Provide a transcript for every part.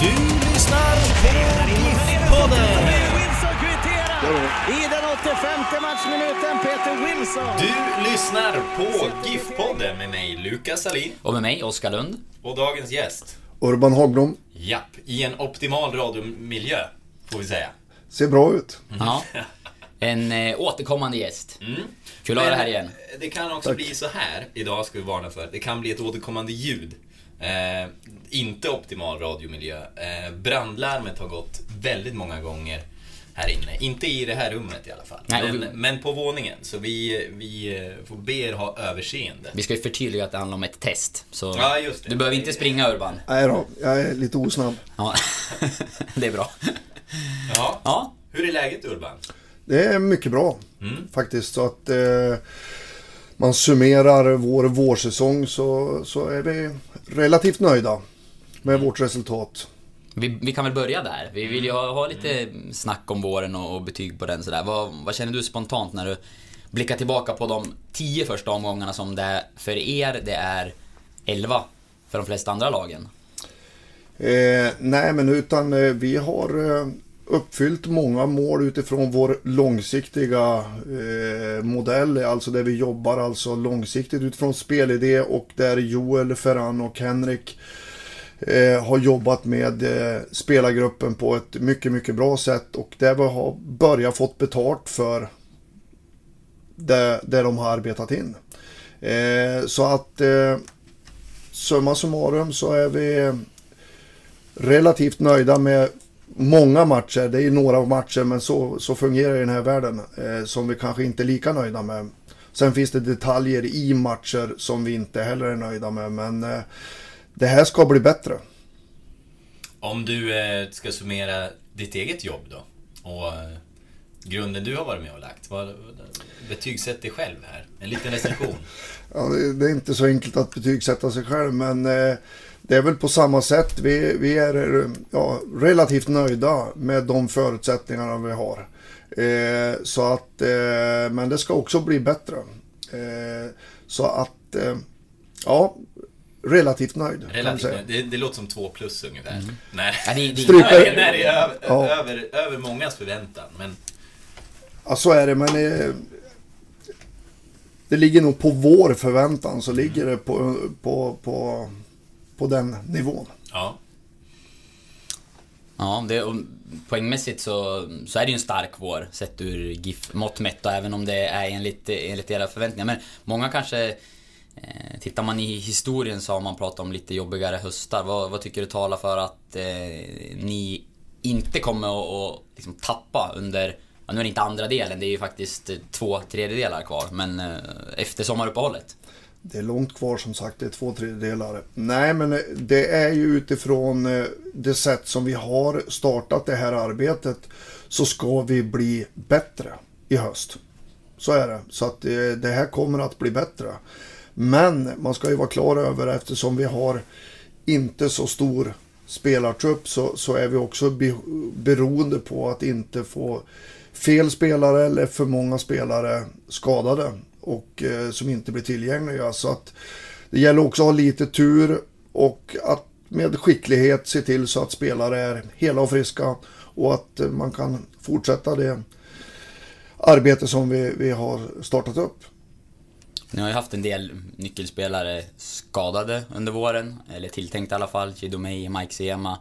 Du lyssnar på GIF-podden. I den 85 matchminuten. Peter Wilson. Du lyssnar på GIF-podden med mig, Lukas Salin. Och med mig, Oskar Lund. Och dagens gäst. Urban Hagblom. Japp, i en optimal radiomiljö, får vi säga. Ser bra ut. Ja. En eh, återkommande gäst. Kul att ha dig här igen. Det kan också bli så här, idag ska vi varna för, det kan bli ett återkommande ljud. Eh, inte optimal radiomiljö. Eh, brandlarmet har gått väldigt många gånger här inne. Inte i det här rummet i alla fall. Nej, men, vi- men på våningen. Så vi, vi eh, får be er ha överseende. Vi ska ju förtydliga att det handlar om ett test. Så Ja, just det. du behöver inte springa Urban. Nej då, jag är lite osnabb. Ja. det är bra. Ja. Ja. Hur är läget Urban? Det är mycket bra faktiskt. Så att eh, man summerar vår vårsäsong så, så är vi relativt nöjda med vårt resultat. Vi, vi kan väl börja där. Vi vill ju ha, ha lite snack om våren och, och betyg på den sådär. Vad, vad känner du spontant när du blickar tillbaka på de tio första omgångarna som det är för er, det är 11 för de flesta andra lagen? Eh, nej men utan eh, vi har eh, uppfyllt många mål utifrån vår långsiktiga eh, modell. Alltså där vi jobbar alltså långsiktigt utifrån spelidé och där Joel, Ferran och Henrik eh, har jobbat med eh, spelargruppen på ett mycket, mycket bra sätt och där vi har börjat fått betalt för det, det de har arbetat in. Eh, så att eh, summa summarum så är vi relativt nöjda med många matcher. Det är några matcher men så, så fungerar den här världen eh, som vi kanske inte är lika nöjda med. Sen finns det detaljer i matcher som vi inte heller är nöjda med men eh, det här ska bli bättre. Om du eh, ska summera ditt eget jobb då och eh, grunden du har varit med och lagt. Vad, betygsätt dig själv här. En liten recension. Ja, det, det är inte så enkelt att betygsätta sig själv men eh, det är väl på samma sätt. Vi, vi är ja, relativt nöjda med de förutsättningarna vi har. Eh, så att, eh, men det ska också bli bättre. Eh, så att, eh, ja, relativt nöjd. Relativt, säga. det, det låter som två plus ungefär. Nej. Ja, det- det- Stryka- när det är över, Ja. över, över mångas förväntan. Men Ja, så är det, men eh, det ligger nog på vår förväntan så ligger det på, på, på, på den nivån. ja. Ja, det, poängmässigt så, så är det ju en stark vår sett ur GIF-mått mätt även om det är enligt, enligt era förväntningar. Men många kanske... Eh, tittar man i historien så har man pratat om lite jobbigare höstar. Vad, vad tycker du talar för att eh, ni inte kommer att och liksom tappa under... Ja, nu är det inte andra delen, det är ju faktiskt eh, två tredjedelar kvar. Men eh, efter sommaruppehållet. Det är långt kvar som sagt, det är två tredjedelar. Nej, men eh, det är ju utifrån eh, det sätt som vi har startat det här arbetet så ska vi bli bättre i höst. Så är det. Så att eh, det här kommer att bli bättre. Men man ska ju vara klar över eftersom vi har inte så stor spelartrupp så, så är vi också be, beroende på att inte få fel spelare eller för många spelare skadade och eh, som inte blir tillgängliga. Så att det gäller också att ha lite tur och att med skicklighet se till så att spelare är hela och friska och att eh, man kan fortsätta det arbete som vi, vi har startat upp. Ni har ju haft en del nyckelspelare skadade under våren, eller tilltänkt i alla fall. Chidomei, Mike Sema,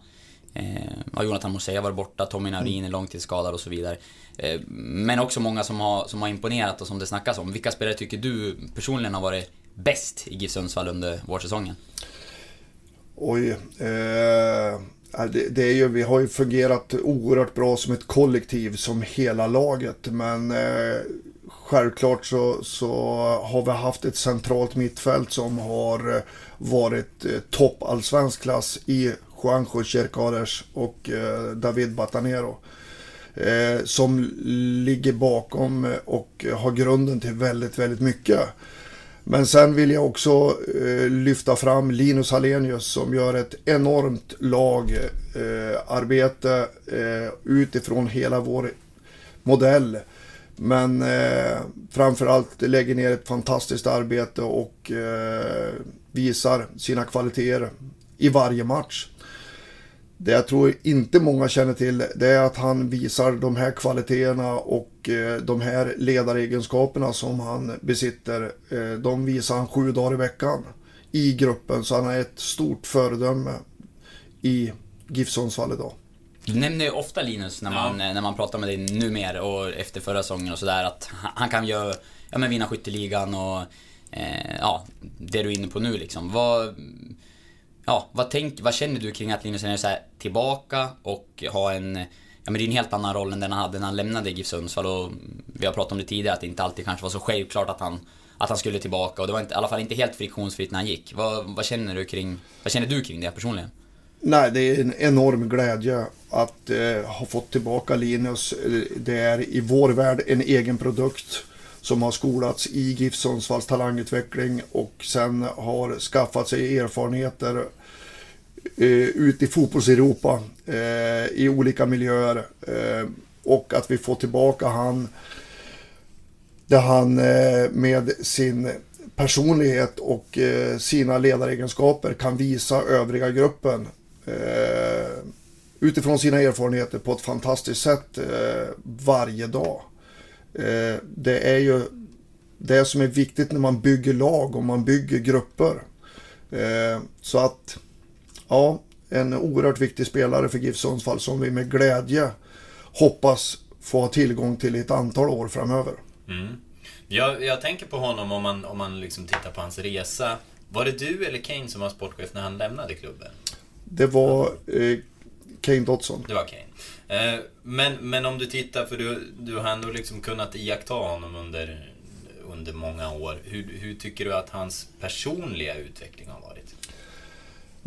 Eh, Jonathan har varit borta, Tommy Naurin är långtidsskadad och så vidare. Eh, men också många som har, som har imponerat och som det snackas om. Vilka spelare tycker du personligen har varit bäst i GIF Sundsvall under vårsäsongen? Oj. Eh, det, det, är ju, vi har ju fungerat oerhört bra som ett kollektiv, som hela laget. Men eh, självklart så, så har vi haft ett centralt mittfält som har varit eh, topp allsvensk klass i Juanjo Cercares och eh, David Batanero. Eh, som ligger bakom och har grunden till väldigt, väldigt mycket. Men sen vill jag också eh, lyfta fram Linus Hallenius som gör ett enormt lagarbete utifrån hela vår modell. Men eh, framförallt lägger ner ett fantastiskt arbete och eh, visar sina kvaliteter i varje match. Det jag tror inte många känner till det är att han visar de här kvaliteterna och eh, de här ledaregenskaperna som han besitter. Eh, de visar han sju dagar i veckan i gruppen så han är ett stort föredöme i GIF Sundsvall idag. Du nämner ju ofta Linus när man, ja. när man pratar med dig numera och efter förra säsongen och sådär att han kan ju ja, men vinna skytteligan och eh, ja, det du är inne på nu liksom. Vad, ja, vad, tänk, vad känner du kring att Linus är så här, tillbaka och har en Ja men det är en helt annan roll än den han hade när han lämnade GIF Sundsvall och vi har pratat om det tidigare att det inte alltid kanske var så självklart att han, att han skulle tillbaka och det var inte, i alla fall inte helt friktionsfritt när han gick. Vad, vad, känner du kring, vad känner du kring det personligen? Nej, det är en enorm glädje att eh, ha fått tillbaka Linus. Det är i vår värld en egen produkt som har skolats i GIF Sundsvalls talangutveckling och sen har skaffat sig erfarenheter eh, ut i fotbolls-Europa eh, i olika miljöer. Eh, och att vi får tillbaka han där han eh, med sin personlighet och eh, sina ledaregenskaper kan visa övriga gruppen eh, utifrån sina erfarenheter på ett fantastiskt sätt eh, varje dag. Eh, det är ju det som är viktigt när man bygger lag och man bygger grupper. Eh, så att ja, en oerhört viktig spelare för GIF Sundsvall som vi med glädje hoppas få ha tillgång till i ett antal år framöver. Mm. Jag, jag, tänker på honom om man, om man liksom tittar på hans resa. Var det du eller Kane som var sportchef när han lämnade klubben? Det var eh, Kane Dotson. Det var Kane. Eh, men, men om du tittar, för du, du har ändå liksom kunnat iaktta honom under, under många år. Hur, hur tycker du att hans personliga utveckling har varit?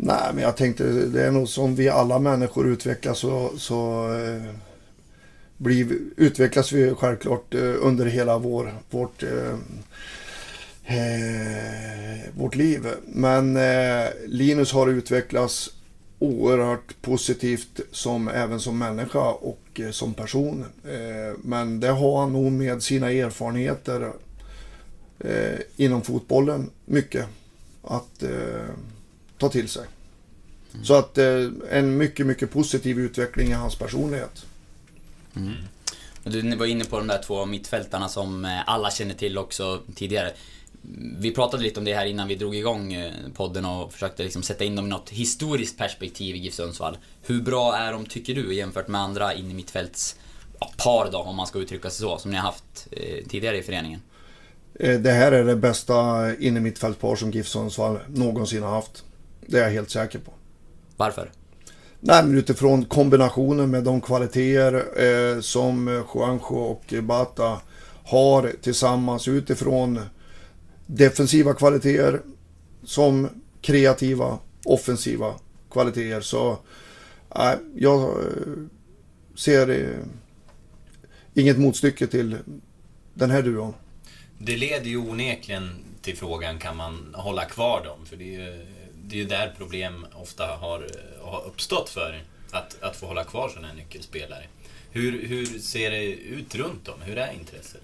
Nej, men jag tänkte det är nog som vi alla människor utvecklas så, så eh, blir, utvecklas vi självklart eh, under hela vår, vårt, eh, eh, vårt liv. Men eh, Linus har utvecklats oerhört positivt som, även som människa och eh, som person. Eh, men det har han nog med sina erfarenheter eh, inom fotbollen mycket att eh, ta till sig. Mm. Så att en mycket, mycket positiv utveckling i hans personlighet. Mm. Du var inne på de där två mittfältarna som eh, alla känner till också tidigare. Vi pratade lite om det här innan vi drog igång eh, podden och försökte liksom sätta in dem i något historiskt perspektiv i GIF Sundsvall. Hur bra är de, tycker du, jämfört med andra in i mittfälts par då, om man ska uttrycka sig så, som ni har haft eh, tidigare i föreningen? Det här är det bästa in i mittfältspar som GIF Sundsvall någonsin har haft. Det är jag helt säker på. Varför? Nej, men utifrån kombinationen med de kvaliteter eh, som Juanjo och Bata har tillsammans utifrån defensiva kvaliteter som kreativa offensiva kvaliteter. Så eh, jag ser eh, inget motstycke till den här duon. Det leder ju onekligen till frågan, kan man hålla kvar dem? För det är ju, det är ju där problem ofta har har uppstått för att, att få hålla kvar sådana här nyckelspelare. Hur, hur ser det ut runt om? Hur är intresset?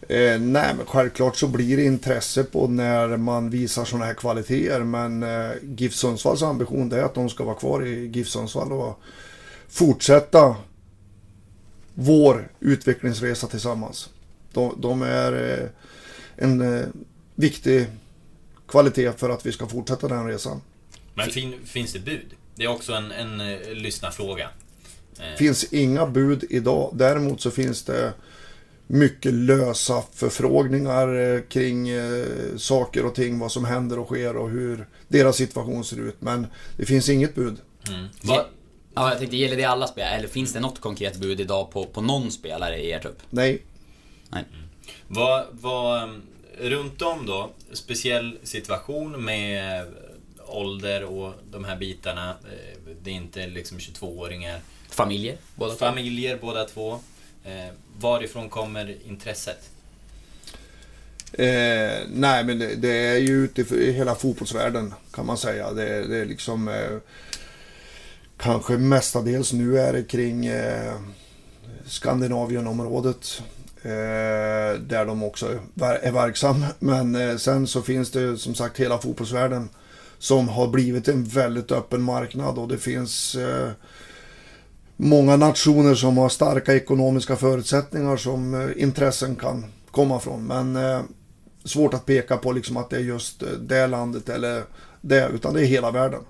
Eh, nej, men självklart så blir det intresse på när man visar sådana här kvaliteter. Men eh, GIF Sundsvalls ambition är att de ska vara kvar i GIF Sundsvall och fortsätta vår utvecklingsresa tillsammans. De, de är eh, en eh, viktig kvalitet för att vi ska fortsätta den resan. Men fin, finns det bud? Det är också en, en uh, lyssnarfråga. finns inga bud idag. Däremot så finns det mycket lösa förfrågningar eh, kring eh, saker och ting, vad som händer och sker och hur deras situation ser ut. Men det finns inget bud. Mm. Ja, jag tänkte, gäller det alla spelare? Eller finns det något konkret bud idag på, på någon spelare i er trupp? Nej. Nej. Vad, vad, um, runt om då, speciell situation med ålder och de här bitarna. Eh, Det är inte liksom 22-åringar. Familjer? Båda två? Familjer båda två. Eh, Varifrån kommer intresset? Eh, nej, men det, det är ju ute i hela fotbollsvärlden kan man säga. Det, det är liksom eh, kanske mestadels nu är det kring eh, Skandinavienområdet. Eh, där de också är, är verksam. Men eh, sen så finns det som sagt hela fotbollsvärlden som har blivit en väldigt öppen marknad och det finns eh, många nationer som har starka ekonomiska förutsättningar som eh, intressen kan komma från. Men eh, svårt att peka på liksom att det är just eh, det landet eller det, utan det är hela världen.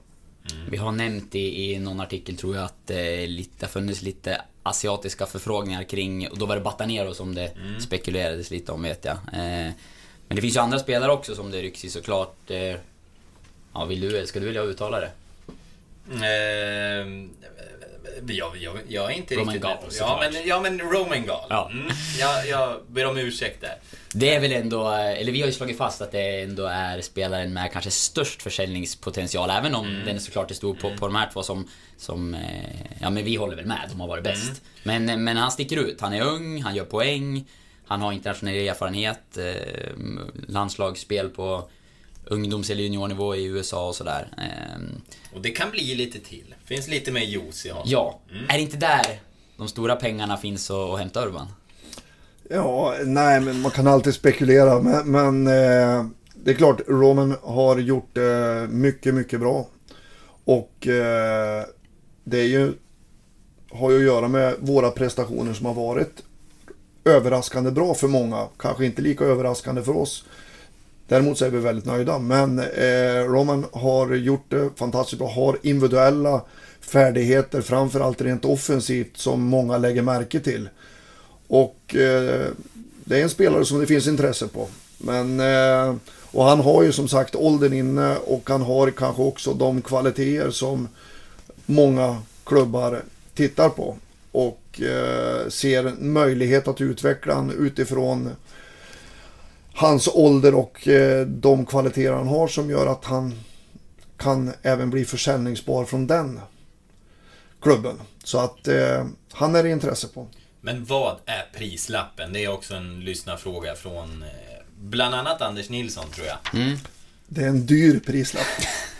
Vi har nämnt i, i någon artikel tror jag att eh, lite, det funnits lite asiatiska förfrågningar kring, och då var det Batanero som det spekulerades lite om vet jag. Eh, men det finns ju andra spelare också som det rycks i såklart. Eh, ja, vill du, ska du vilja uttala det? Eh, jag, jag, jag är inte Roman riktigt på- ja men, ja, men Roman Gall. Ja. Mm, jag, jag ber om ursäkt där. Det är väl ändå, eh, eller vi har ju slagit fast att det ändå är spelaren med kanske störst försäljningspotential. Även om Mm. den såklart är stor på, på de här två som, som eh, ja men vi håller väl med, de har varit bäst. Mm. Men, men han sticker ut. Han är ung, han gör poäng, han har internationell erfarenhet, eh, landslagsspel på ungdoms eller juniornivå i USA och sådär. Eh, Och det kan bli lite till. Finns lite mer juice i honom. ja, Mm. är det inte där de stora pengarna finns att, hämta Urban? Ja, nej, men man kan alltid spekulera. Men, men eh, det är klart, Roman har gjort det mycket, mycket bra. Och eh, det är ju, har ju att göra med våra prestationer som har varit överraskande bra för många. Kanske inte lika överraskande för oss. Däremot så är vi väldigt nöjda. Men eh, Roman har gjort det fantastiskt bra. Har individuella färdigheter, framförallt rent offensivt, som många lägger märke till. Och eh, det är en spelare som det finns intresse på. Men, eh, och han har ju som sagt åldern inne och han har kanske också de kvaliteter som många klubbar tittar på. Och eh, ser en möjlighet att utveckla han utifrån hans ålder och eh, de kvaliteter han har som gör att han kan även bli försäljningsbar från den klubben. Så att eh, han är det intresse på. Men vad är prislappen? Det är också en lyssnarfråga från eh, bland annat Anders Nilsson tror jag. Det är en dyr prislapp.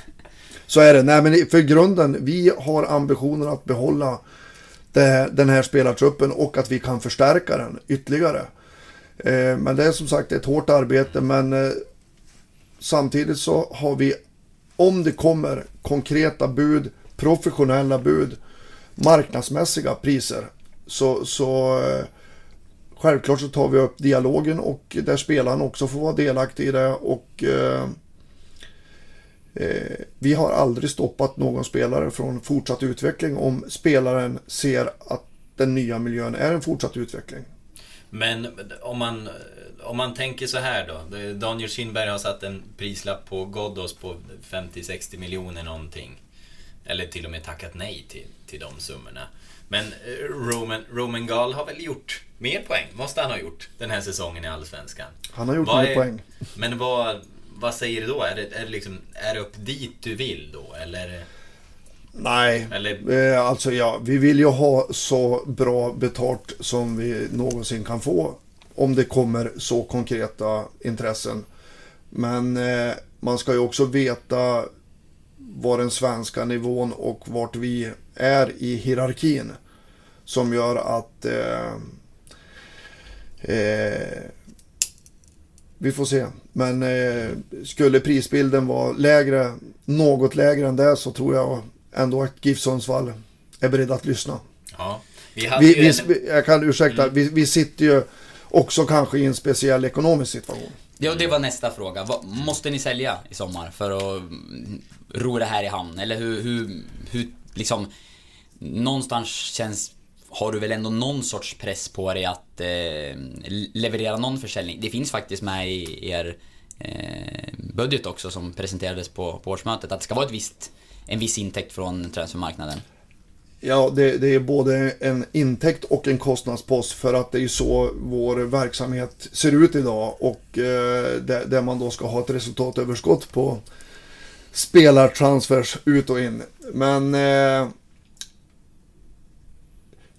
Så är det. Nej, men för grunden, vi har ambitionen att behålla det, den här spelartruppen och att vi kan förstärka den ytterligare. Eh, men det är som sagt ett hårt arbete, men eh, samtidigt så har vi, om det kommer konkreta bud, professionella bud, marknadsmässiga priser, så, så eh, självklart så tar vi upp dialogen och där spelaren också får vara delaktig i det och eh, eh vi har aldrig stoppat någon spelare från fortsatt utveckling om spelaren ser att den nya miljön är en fortsatt utveckling. Men om man, om man tänker så här då. Daniel Kindberg har satt en prislapp på Ghoddos på 50-60 miljoner någonting. Eller till och med tackat nej till, till de summorna. Men eh, Roman, Roman Gall har väl gjort mer poäng? Måste han ha gjort den här säsongen i Allsvenskan? Han har gjort Vad mer är- poäng. Men vad, vad säger du då? Är det, är, det liksom, är det upp dit du vill då? Eller? Nej, Eller- eh, alltså ja, vi vill ju ha så bra betalt som vi någonsin kan få. Om det kommer så konkreta intressen. Men eh, man ska ju också veta vad den svenska nivån och vart vi är i hierarkin. Som gör att eh, eh, vi får se. Men eh, skulle prisbilden vara lägre, något lägre än det så tror jag ändå att GIF Sundsvall är beredd att lyssna. Ja. Vi Vi, vi, en, jag kan ursäkta, vi, vi sitter ju också kanske i en speciell ekonomisk situation. Ja, det var nästa fråga. Måste ni sälja i sommar för att mm, ro det här i hamn? Eller hur, hur, hur liksom... Någonstans känns... Har du väl ändå någon sorts press på dig att eh, leverera någon försäljning? Det finns faktiskt med i er eh, budget också som presenterades på, på årsmötet. Att det ska vara ett visst, en viss intäkt från transfermarknaden. Ja, det, det är både en intäkt och en kostnadspost för att det är så vår verksamhet ser ut idag och eh, där, där man då ska ha ett resultatöverskott på spelartransfers ut och in. Men eh,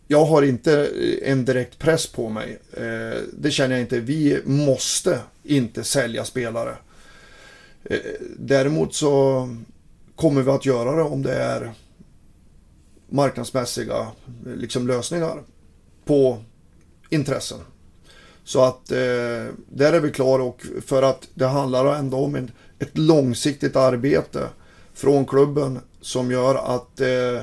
jag har inte en direkt press på mig. Eh, det känner jag inte. Vi måste inte sälja spelare. Eh, däremot så kommer vi att göra det om det är marknadsmässiga liksom, lösningar på intressen. Så att eh, där är vi klara och för att det handlar ändå om en, ett långsiktigt arbete från klubben som gör att eh,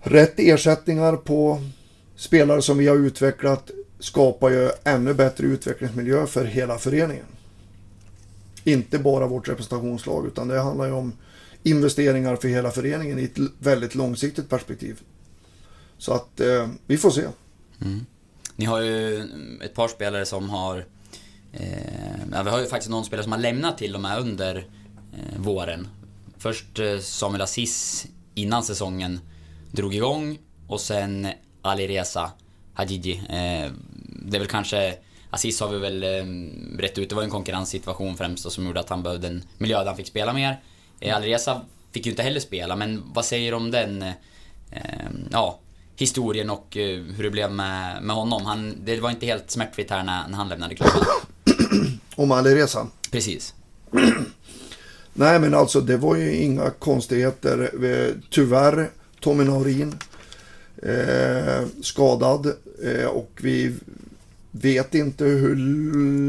rätt ersättningar på spelare som vi har utvecklat skapar ju ännu bättre utvecklingsmiljö för hela föreningen. Inte bara vårt representationslag utan det handlar ju om investeringar för hela föreningen i ett väldigt långsiktigt perspektiv. Så att eh, vi får se. Mm. Ni har ju ett par spelare som har... Eh, ja, vi har ju faktiskt någon spelare som har lämnat till och med under eh, våren. Först eh, Samuel Aziz innan säsongen drog igång och sen Alireza Reza Eh, det är väl kanske... Aziz har vi väl eh, rätt ut, det var en konkurrenssituation främst och som gjorde att han behövde en miljö där han fick spela mer. Eh, Ali Reza fick ju inte heller spela, men vad säger du om den... Eh, ja, historien och eh, hur det blev med, med honom. Han, det var inte helt smärtfritt här när, när han lämnade klubben. Om Alireza. Precis. Nej men alltså det var ju inga konstigheter. Eh, Tyvärr Tommy Naurin eh, skadad eh, och vi vet inte hur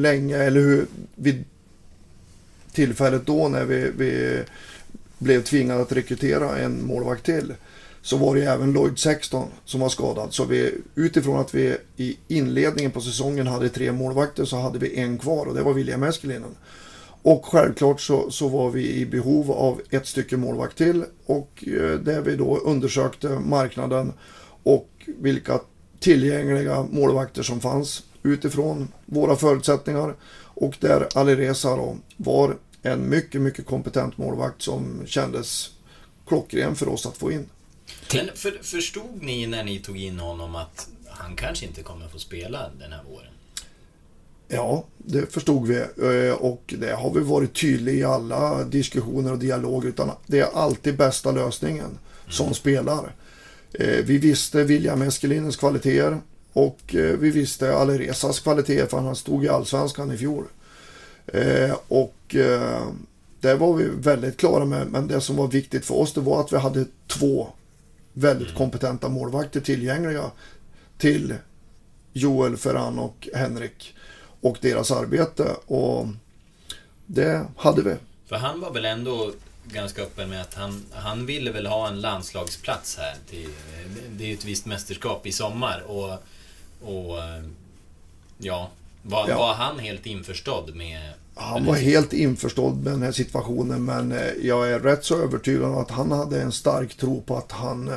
länge eller hur vid tillfället då när vi, vi blev tvingade att rekrytera en målvakt till så var det ju även Lloyd 16 som var skadad. Så vi, utifrån att vi i inledningen på säsongen hade tre målvakter så hade vi en kvar och det var William Eskelinen. Och självklart så, så var vi i behov av ett stycke målvakt till och eh, där vi då undersökte marknaden och vilka tillgängliga målvakter som fanns utifrån våra förutsättningar. Och där Alireza då var en mycket, mycket kompetent målvakt som kändes klockren för oss att få in. Men för, förstod ni när ni tog in honom att han kanske inte kommer få spela den här våren? Ja, det förstod vi eh, och det har vi varit tydliga i alla diskussioner och dialoger utan det är alltid bästa lösningen som spelare. Eh, Vi visste William Eskelinens kvaliteter och eh, vi visste Alirezas kvaliteter för han stod i Allsvenskan i fjol. Eh, Och eh, det var vi väldigt klara med men det som var viktigt för oss det var att vi hade två väldigt kompetenta målvakter tillgängliga till Joel, Ferran och Henrik och deras arbete. Och det hade vi. För han var väl ändå ganska öppen med att han, han ville väl ha en landslagsplats här. Till, det är ju ett visst mästerskap i sommar och, och eh, ja, var, Ja. var han helt införstådd med Han var helt införstådd med den här situationen men eh, jag är rätt så övertygad om att han hade en stark tro på att han eh,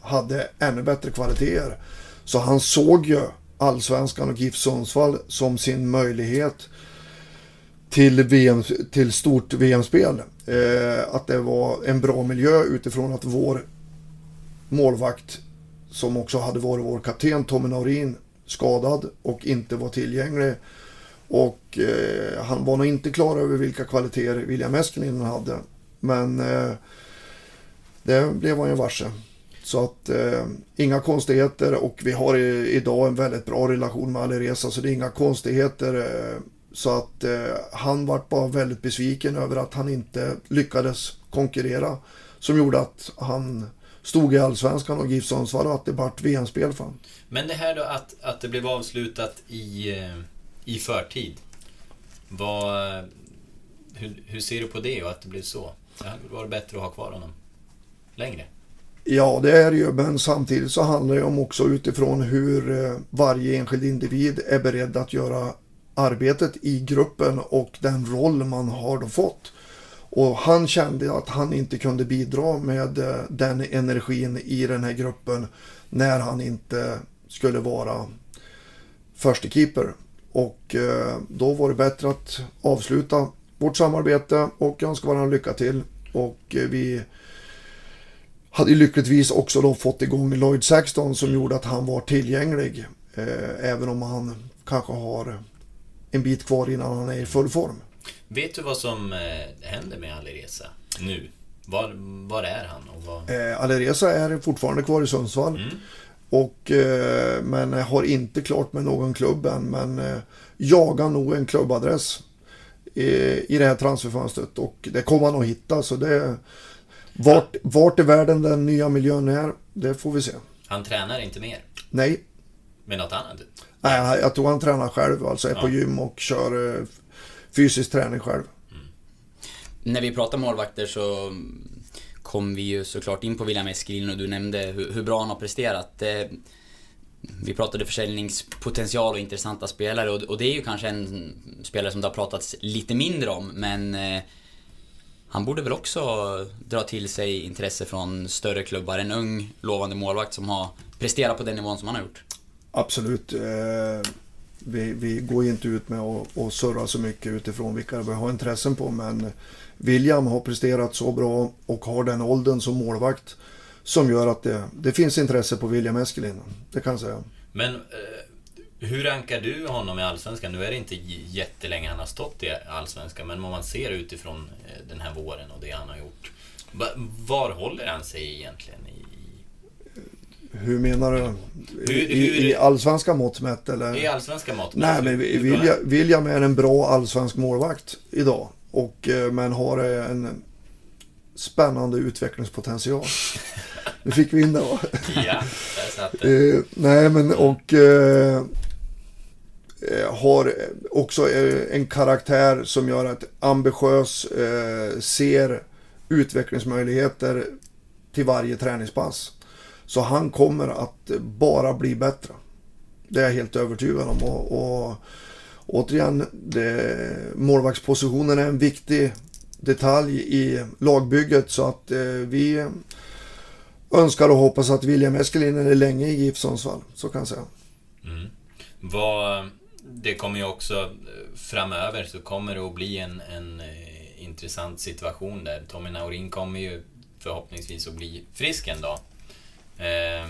hade ännu bättre kvaliteter. Så han såg ju Allsvenskan och GIF Sundsvall som sin möjlighet till, VM, till stort VM-spel. Att det var en bra miljö utifrån att vår målvakt som också hade varit vår kapten Tommy Naurin skadad och inte var tillgänglig. Och eh, han var nog inte klar över vilka kvaliteter William Eskelinen hade. Men eh, det blev han ju varse. Så att eh, inga konstigheter och vi har i, idag en väldigt bra relation med Alireza så det är inga konstigheter. Eh, så att eh, han var bara väldigt besviken över att han inte lyckades konkurrera. Som gjorde att han stod i Allsvenskan och GIF Sundsvall och att det vart VM-spel för. Men det här då att, att det blev avslutat i, eh, i förtid. Vad, hur, hur ser du på det och att det blev så? Det hade varit bättre att ha kvar honom längre. Ja, det är det ju, men samtidigt så handlar det om också utifrån hur eh, varje enskild individ är beredd att göra arbetet i gruppen och den roll man har då fått. Och han kände att han inte kunde bidra med eh, den energin i den här gruppen när han inte skulle vara första keeper. Och eh, då var det bättre att avsluta vårt samarbete och önska varandra lycka till. Och eh, vi hade lyckligtvis också då fått igång Lloyd Saxton som gjorde att han var tillgänglig. Även om han kanske har en bit kvar innan han är i full form. Vet du vad som händer med Alireza nu? Var, var är han? Och vad... eh, Alireza är fortfarande kvar i Sundsvall. Mm. Och, eh, men har inte klart med någon klubb än. Men eh, jagar nog en klubbadress i, i det här transferfönstret. Och det kommer han att hitta. Så det, vart, vart i världen den nya miljön är, det får vi se. Han tränar inte mer? Nej. Med något annat? Nej, jag tror han tränar själv. Alltså är ja. på gym och kör eh, fysisk träning själv. Mm. När vi pratar målvakter så kom vi ju såklart in på William Eskelin och du nämnde hur, hur bra han har presterat. vi pratade försäljningspotential och intressanta spelare och, det är ju kanske en spelare som det har pratats lite mindre om men eh, han borde väl också dra till sig intresse från större klubbar. En ung, lovande målvakt som har presterat på den nivån som han har gjort. Absolut. Vi, vi går inte ut med att surra så mycket utifrån vilka vi har intressen på men William har presterat så bra och har den åldern som målvakt som gör att det, det finns intresse på William Eskelin. Det kan jag säga. Men eh, hur rankar du honom i Allsvenskan? Nu är det inte jättelänge han har stått i Allsvenskan, men om man ser utifrån eh, den här våren och det han har gjort. Var håller han sig egentligen? Hur menar du? I, hur, hur... I allsvenska mått mätt eller? I allsvenska mått mätt. Nej, men William, William är en bra allsvensk målvakt idag. Och, eh, men har en spännande utvecklingspotential. Nu fick vi in det va? Ja, där satt det. Eh, nej men och eh, eh, har också en karaktär som gör att ambitiös, eh, ser utvecklingsmöjligheter till varje träningspass. Så han kommer att bara bli bättre. Det är jag helt övertygad om. och, och återigen, det, målvaktspositionen är en viktig detalj i lagbygget så att eh, vi önskar och hoppas att William Eskelinen är länge i GIF Sundsvall. Så kan jag säga. Mm. Vad, det kommer ju också eh, framöver så kommer det att bli en, en eh, intressant situation där. Tommy Naurin kommer ju förhoppningsvis att bli frisk en dag. Eh,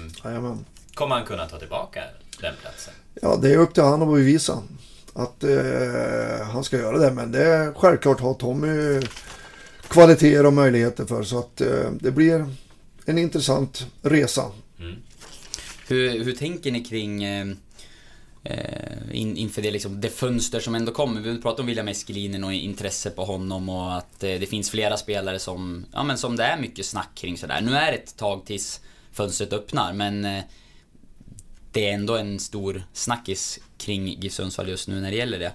kommer han kunna ta tillbaka den platsen? Ja, det är upp till honom att bevisa att eh, han ska göra det. Men det självklart har Tommy kvaliteter och möjligheter för. Så att eh, det blir en intressant resa. Mm. Hur, hur tänker ni kring eh, in, inför det, liksom, det fönster som ändå kommer. Vi pratar om William Eskelinen och intresse på honom och att eh, det finns flera spelare som, ja, men som det är mycket snack kring sådär. Nu är det ett tag tills fönstret öppnar men eh, det är ändå en stor snackis kring GIF Sundsvall just nu när det gäller det.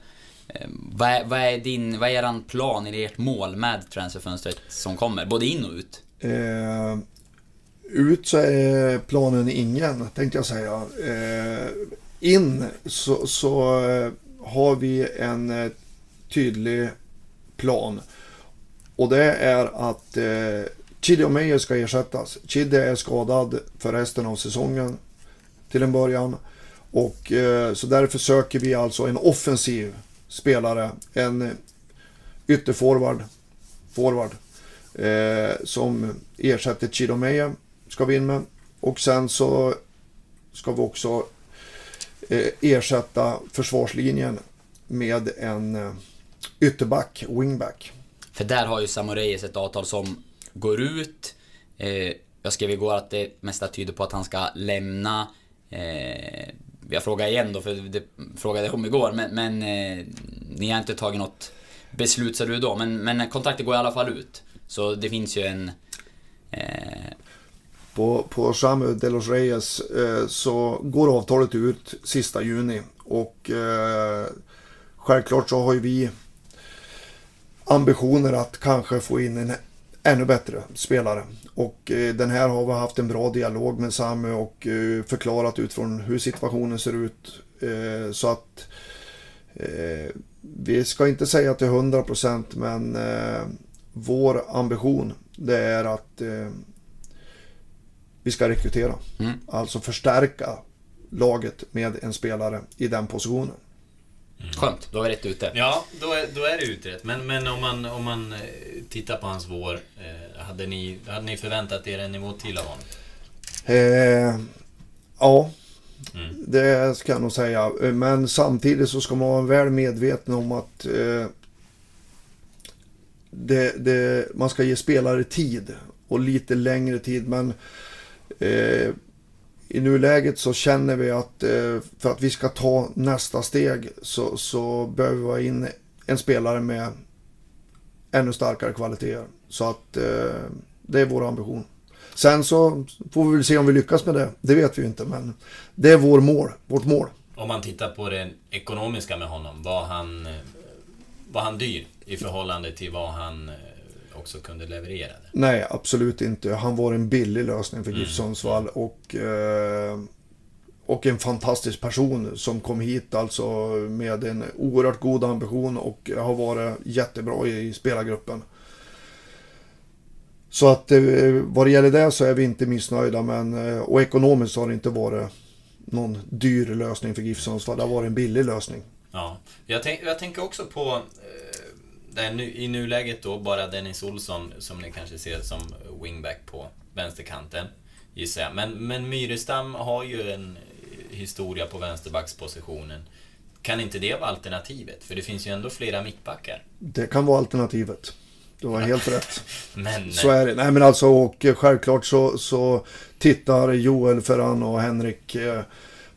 Eh, vad är, vad är, din, vad är eran plan, eller ert mål med transferfönstret som kommer? Både in och ut? Eh, ut så är planen ingen, tänkte jag säga. Eh, in så, så eh, har vi en eh, tydlig plan. Och det är att eh, Chidi Omeyer ska ersättas. Chidi är skadad för resten av säsongen till en början. Och eh, så därför söker vi alltså en offensiv spelare, en ytterforward, forward, eh, som ersätter Chidomeya, ska vi in med. Och sen så ska vi också eh, ersätta försvarslinjen med en eh, ytterback, wingback. För där har ju Samureis ett avtal som går ut. Eh, jag skrev igår att det mesta tyder på att han ska lämna Eh, jag frågar igen då, för det frågade jag om igår, men, men eh, ni har inte tagit något beslut sa du då, men, men kontraktet går i alla fall ut. Så det finns ju en... Eh... På, på Samu de los Reyes eh, så går avtalet ut sista juni och eh, självklart så har ju vi ambitioner att kanske få in en ännu bättre spelare. Och eh, den här har vi haft en bra dialog med Samu och eh, förklarat utifrån hur situationen ser ut. Eh, så att eh, vi ska inte säga till 100% men eh, vår ambition det är att eh, vi ska rekrytera. Mm. Alltså förstärka laget med en spelare i den positionen. Skönt, då är vi rätt ute. Ja, då är, då är det utrett. Men, men om, man, om man eh, tittar på hans vår, eh, hade, ni, hade ni förväntat er en nivå till av honom? Eh, ja, Mm. det ska jag nog säga. Men samtidigt så ska man vara väl medveten om att eh, det, det, man ska ge spelare tid och lite längre tid. Men eh, i nuläget så känner vi att eh, för att vi ska ta nästa steg så, så behöver vi ha in en spelare med ännu starkare kvaliteter. Så att eh, det är vår ambition. Sen så får vi väl se om vi lyckas med det. Det vet vi ju inte, men det är vår mål, vårt mål. Om man tittar på det ekonomiska med honom, var han, eh, var han dyr i förhållande till vad han eh, också kunde leverera? Där? Nej, absolut inte. Han var en billig lösning för GIF Sundsvall och, eh, och en fantastisk person som kom hit alltså med en oerhört god ambition och har varit jättebra i, spelargruppen. Så att eh, vad det gäller det så är vi inte missnöjda men eh, och ekonomiskt har det inte varit någon dyr lösning för GIF Sundsvall. Det har varit en billig lösning. Ja, jag, tänk, jag tänker också på nu, i nuläget då bara Dennis Olsson som ni kanske ser som wingback på vänsterkanten gissar jag. Men, men Myrestam har ju en historia på vänsterbackspositionen. Kan inte det vara alternativet? För det finns ju ändå flera mittbackar. Det kan vara alternativet. Du har helt rätt. Men... Så är det. Nej men alltså och självklart så, så tittar Joel, Ferran och Henrik eh,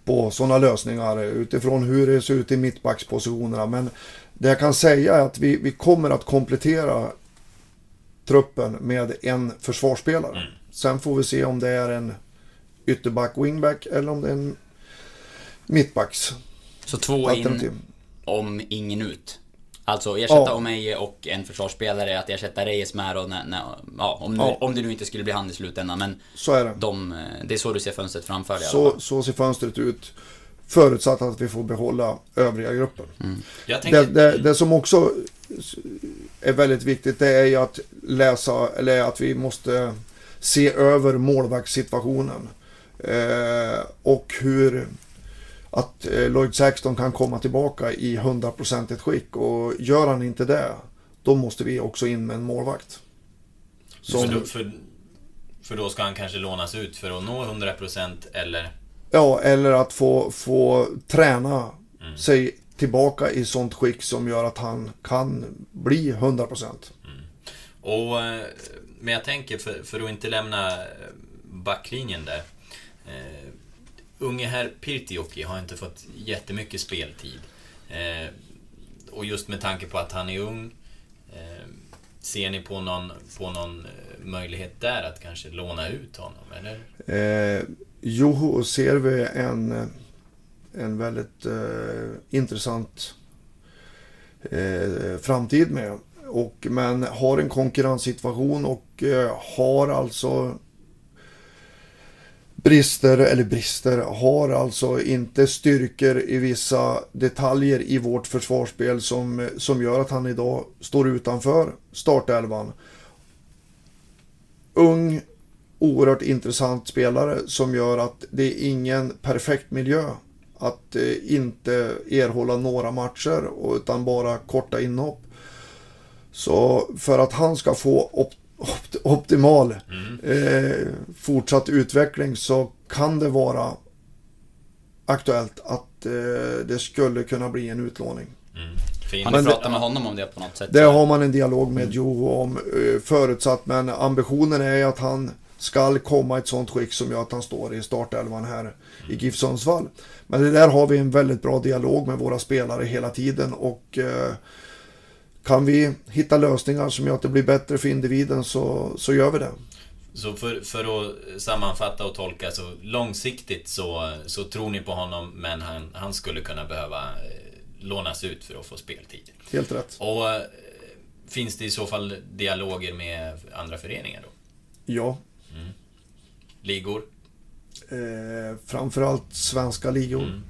på sådana lösningar utifrån hur det ser ut i mittbackspositionerna. Men det jag kan säga är att vi, vi kommer att komplettera truppen med en försvarsspelare. Mm. Sen får vi se om det är en ytterback, wingback eller om det är en mittbacks Så två alternativ. in, om ingen ut. Alltså ersätta Ja. Omeje och en försvarsspelare, att ersätta Reyes med och när, när, ja, om, nu, Ja. om det nu inte skulle bli han i slutändan. Men Så är det. de, eh, det är så du ser fönstret framför dig Så, så ser fönstret ut. Förutsatt att vi får behålla övriga gruppen. Tänker... Det, det, det som också är väldigt viktigt det är ju att läsa, eller att vi måste se över målvaktssituationen. Eh, och hur att eh, Lloyd Saxton kan komma tillbaka i 100% skick. Och gör han inte det, då måste vi också in med en målvakt. För, Som, då, för, för då ska han kanske lånas ut för att nå 100% eller... ja, eller att få, få träna sig tillbaka i sånt skick som gör att han kan bli 100%. Och, eh, men jag tänker, för, för att inte lämna eh, backlinjen där. Eh, unge herr Pirtioki har inte fått jättemycket speltid. Eh, och just med tanke på att han är ung. Eh, ser ni på någon, på någon möjlighet där att kanske låna ut honom? Eller? Joho ser vi en, eh, en väldigt eh, intressant eh, framtid med. Och, men har en konkurrenssituation och eh, har alltså brister, eller brister, har alltså inte styrkor i vissa detaljer i vårt försvarsspel som, som gör att han idag står utanför startelvan. Ung, oerhört intressant spelare som gör att det är ingen perfekt miljö att eh, inte erhålla några matcher och- utan bara korta inhopp. Så för att han ska få op- opt- optimal eh, fortsatt utveckling så kan det vara aktuellt att eh, det skulle kunna bli en utlåning. Fin. Har ni pratat med honom om det på något sätt? Det har man en dialog med Joe om eh, förutsatt men ambitionen är att han ska komma i ett sånt skick som gör att han står i startelvan här i GIF Sundsvall. Men det där har vi en väldigt bra dialog med våra spelare hela tiden och eh, kan vi hitta lösningar som gör att det blir bättre för individen så, så gör vi det. Så för, för att sammanfatta och tolka så långsiktigt så, så tror ni på honom men han, han skulle kunna behöva eh, lånas ut för att få speltid. Helt rätt. Och eh, finns det i så fall dialoger med andra föreningar då? Ja. Ligor? Eh, framförallt svenska ligor. Mm.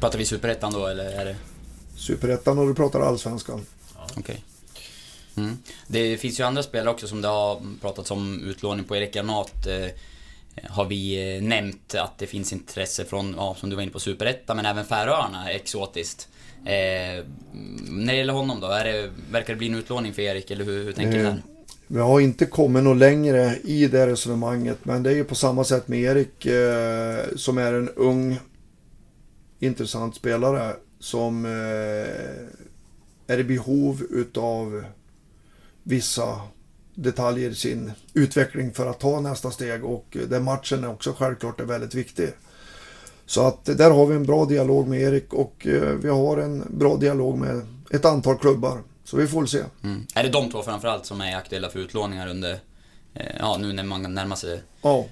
Pratar vi Superettan då eller är det... Superettan och du pratar allsvenskan. Okej. Mm. Det finns ju andra spelare också som det har pratats om utlåning på. Erik Granat eh, har vi eh, nämnt att det finns intresse från, ja, som du var inne på, Superettan men även Färöarna exotiskt. Eh, när det gäller honom då, är det, verkar det bli en utlåning för Erik eller hur, hur tänker du Eh, vi har inte kommit något längre i det resonemanget men det är ju på samma sätt med Erik eh, som är en ung intressant spelare som eh, är i behov utav vissa detaljer i sin utveckling för att ta nästa steg och den matchen är också självklart är väldigt viktig. Så att där har vi en bra dialog med Erik och eh, vi har en bra dialog med ett antal klubbar. Så vi får väl se. Mm. Är det de två framförallt som är aktuella för utlåningar under, eh, ja nu när man närmar sig Ja,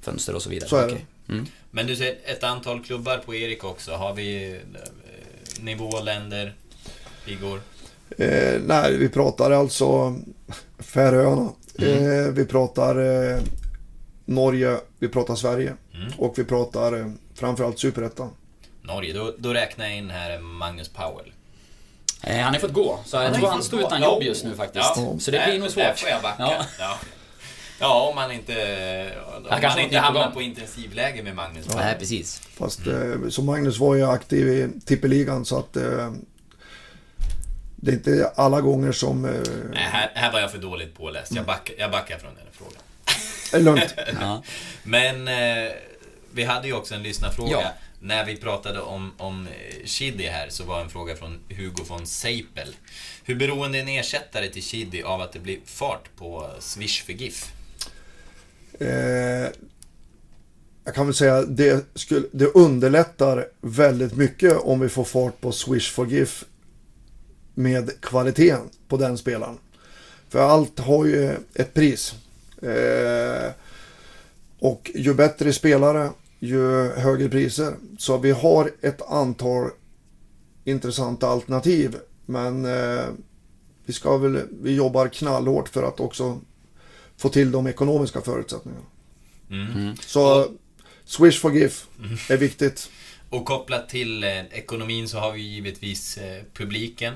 fönster och så vidare? Så är det. Okej. Mm. Men du säger ett antal klubbar på Erik också. Har vi eh, nivå, länder, ligor? Eh, nej, vi pratar alltså Färöarna. Mm. Eh, vi pratar eh, Norge, vi pratar Sverige. Mm. Och vi pratar eh, framförallt Superettan. Norge, då, då räknar jag in här Magnus Powell. Eh, han har fått gå, så jag tror han står utan Ja. jobb just nu faktiskt. Ja. Så det blir nog Där svårt. får jag backa. Ja. Ja. Ja. om man inte, om kanske man inte hamnar på intensivläge med Magnus. Nej, precis. Fast Mm. eh, så Magnus var ju aktiv i tippeligan så att eh, det är inte alla gånger som... Eh, Nej, här, här var jag för dåligt påläst. Jag backar, jag backar från den här frågan. är lugnt. Ja. Men eh, vi hade ju också en lyssnarfråga. Ja. När vi pratade om, om eh, Chidi här så var en fråga från Hugo von Seipel. Hur beroende är en ersättare till Chidi av att det blir fart på Swish för GIF? Eh, jag kan väl säga det, skulle, det underlättar väldigt mycket om vi får fart på Swish for GIF med kvaliteten på den spelaren. För allt har ju ett pris. Eh, och ju bättre spelare, ju högre priser. Så vi har ett antal intressanta alternativ. Men eh, vi ska väl, vi jobbar knallhårt för att också få till de ekonomiska förutsättningarna. Mm. Så Swish for GIF är viktigt. Och kopplat till eh, ekonomin så har vi givetvis eh, publiken.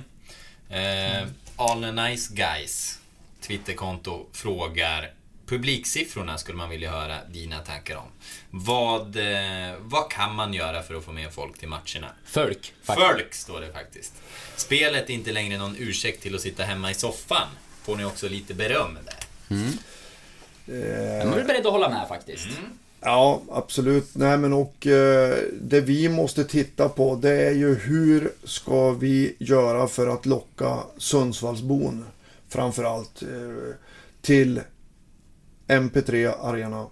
Eh, All the Nice Guys Twitterkonto frågar Publiksiffrorna skulle man vilja höra dina tankar om. Vad, eh, vad kan man göra för att få med folk till matcherna? Folk. Folk står det faktiskt. Spelet är inte längre någon ursäkt till att sitta hemma i soffan. Får ni också lite beröm där. Eh, Jag är beredd att hålla med faktiskt. Ja, absolut. Nej, men och eh, det vi måste titta på det är ju hur ska vi göra för att locka Sundsvallsbon framförallt eh, till MP3 Arena.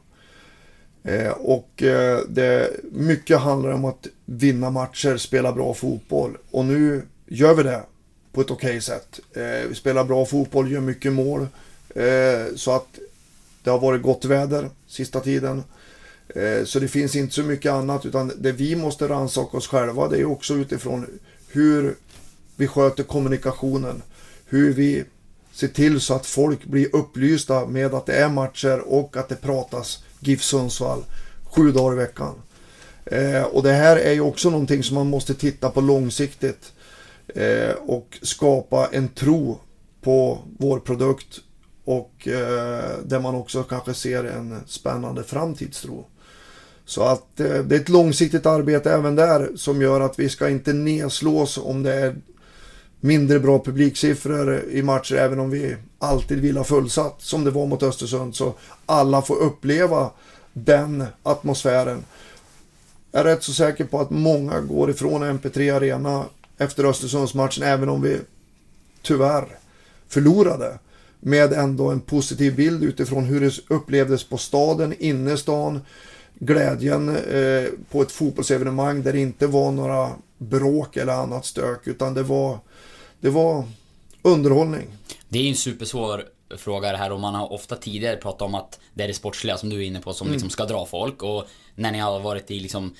Eh, och eh, det mycket handlar om att vinna matcher, spela bra fotboll. Och nu gör vi det på ett okej sätt. Eh, vi spelar bra fotboll, gör mycket mål. Eh, så att det har varit gott väder sista tiden. Eh, Så det finns inte så mycket annat utan det vi måste rannsaka oss själva det är också utifrån hur vi sköter kommunikationen. Hur vi Se till så att folk blir upplysta med att det är matcher och att det pratas GIF Sundsvall sju dagar i veckan. Eh, Och det här är ju också någonting som man måste titta på långsiktigt. Eh, Och skapa en tro på vår produkt och eh, där man också kanske ser en spännande framtidstro. Så att eh, det är ett långsiktigt arbete även där som gör att vi ska inte nedslås om det är mindre bra publiksiffror i matcher även om vi alltid vill ha fullsatt som det var mot Östersund så alla får uppleva den atmosfären. Jag är rätt så säker på att många går ifrån MP3 Arena efter Östersundsmatchen även om vi tyvärr förlorade med ändå en positiv bild utifrån hur det upplevdes på staden, innerstan, glädjen eh, på ett fotbollsevenemang där det inte var några bråk eller annat stök utan det var, det var underhållning. Det är ju en supersvår fråga det här och man har ofta tidigare pratat om att det är det sportsliga som du är inne på som liksom ska dra folk och när ni har varit i liksom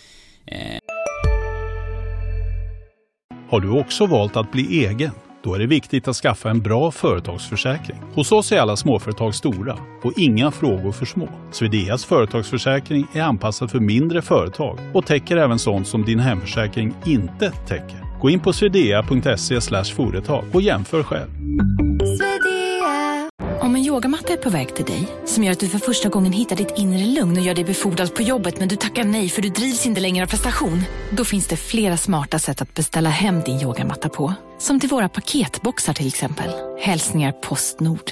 Har du också valt att bli egen? Då är det viktigt att skaffa en bra företagsförsäkring. Hos oss är alla småföretag stora och inga frågor för små. Swedeas företagsförsäkring är anpassad för mindre företag och täcker även sånt som din hemförsäkring inte täcker. Gå in på swedea.se företag och jämför själv. Om en yogamatta är på väg till dig, som gör att du för första gången hittar ditt inre lugn och gör dig befordrad på jobbet men du tackar nej för du drivs inte längre av prestation. Då finns det flera smarta sätt att beställa hem din yogamatta på. Som till våra paketboxar till exempel. Hälsningar Postnord.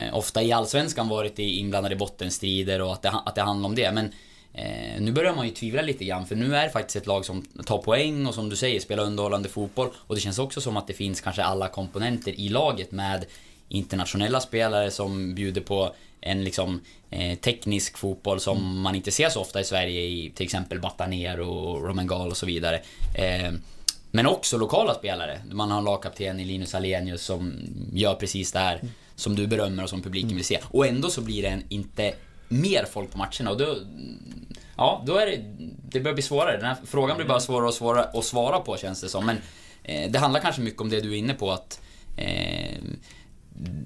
Eh, Ofta i Allsvenskan varit i- inblandade i bottenstrider och att det, att det handlar om det. Men eh, nu börjar man ju tvivla lite grann för nu är det faktiskt ett lag som tar poäng och som du säger spelar underhållande fotboll. Och det känns också som att det finns kanske alla komponenter i laget med internationella spelare som bjuder på en liksom eh, teknisk fotboll som man inte ser så ofta i Sverige i till exempel Bataner och Romengal och så vidare. Eh, men också lokala spelare. Man har en lagkapten i Linus Alenius som gör precis det här som du berömmer och som publiken vill se. Och ändå så blir det en, inte mer folk på matcherna och då... Ja, då är det... Det börjar bli svårare. Den här frågan blir bara svårare och svårare att svara på känns det som. Men eh, det handlar kanske mycket om det du är inne på att... Eh,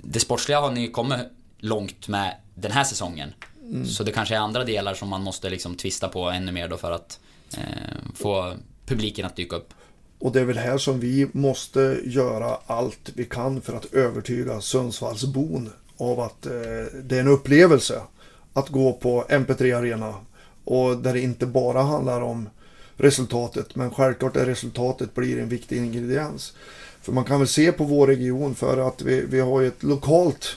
det sportsliga har ni kommit långt med den här säsongen. Så det kanske är andra delar som man måste liksom twista på ännu mer då för att eh, få publiken att dyka upp. Och det är väl här som vi måste göra allt vi kan för att övertyga Sundsvallsbon av att eh, det är en upplevelse att gå på MP3 Arena. Och där det inte bara handlar om resultatet, men självklart är resultatet blir en viktig ingrediens. För man kan väl se på vår region för att vi, vi har ju ett lokalt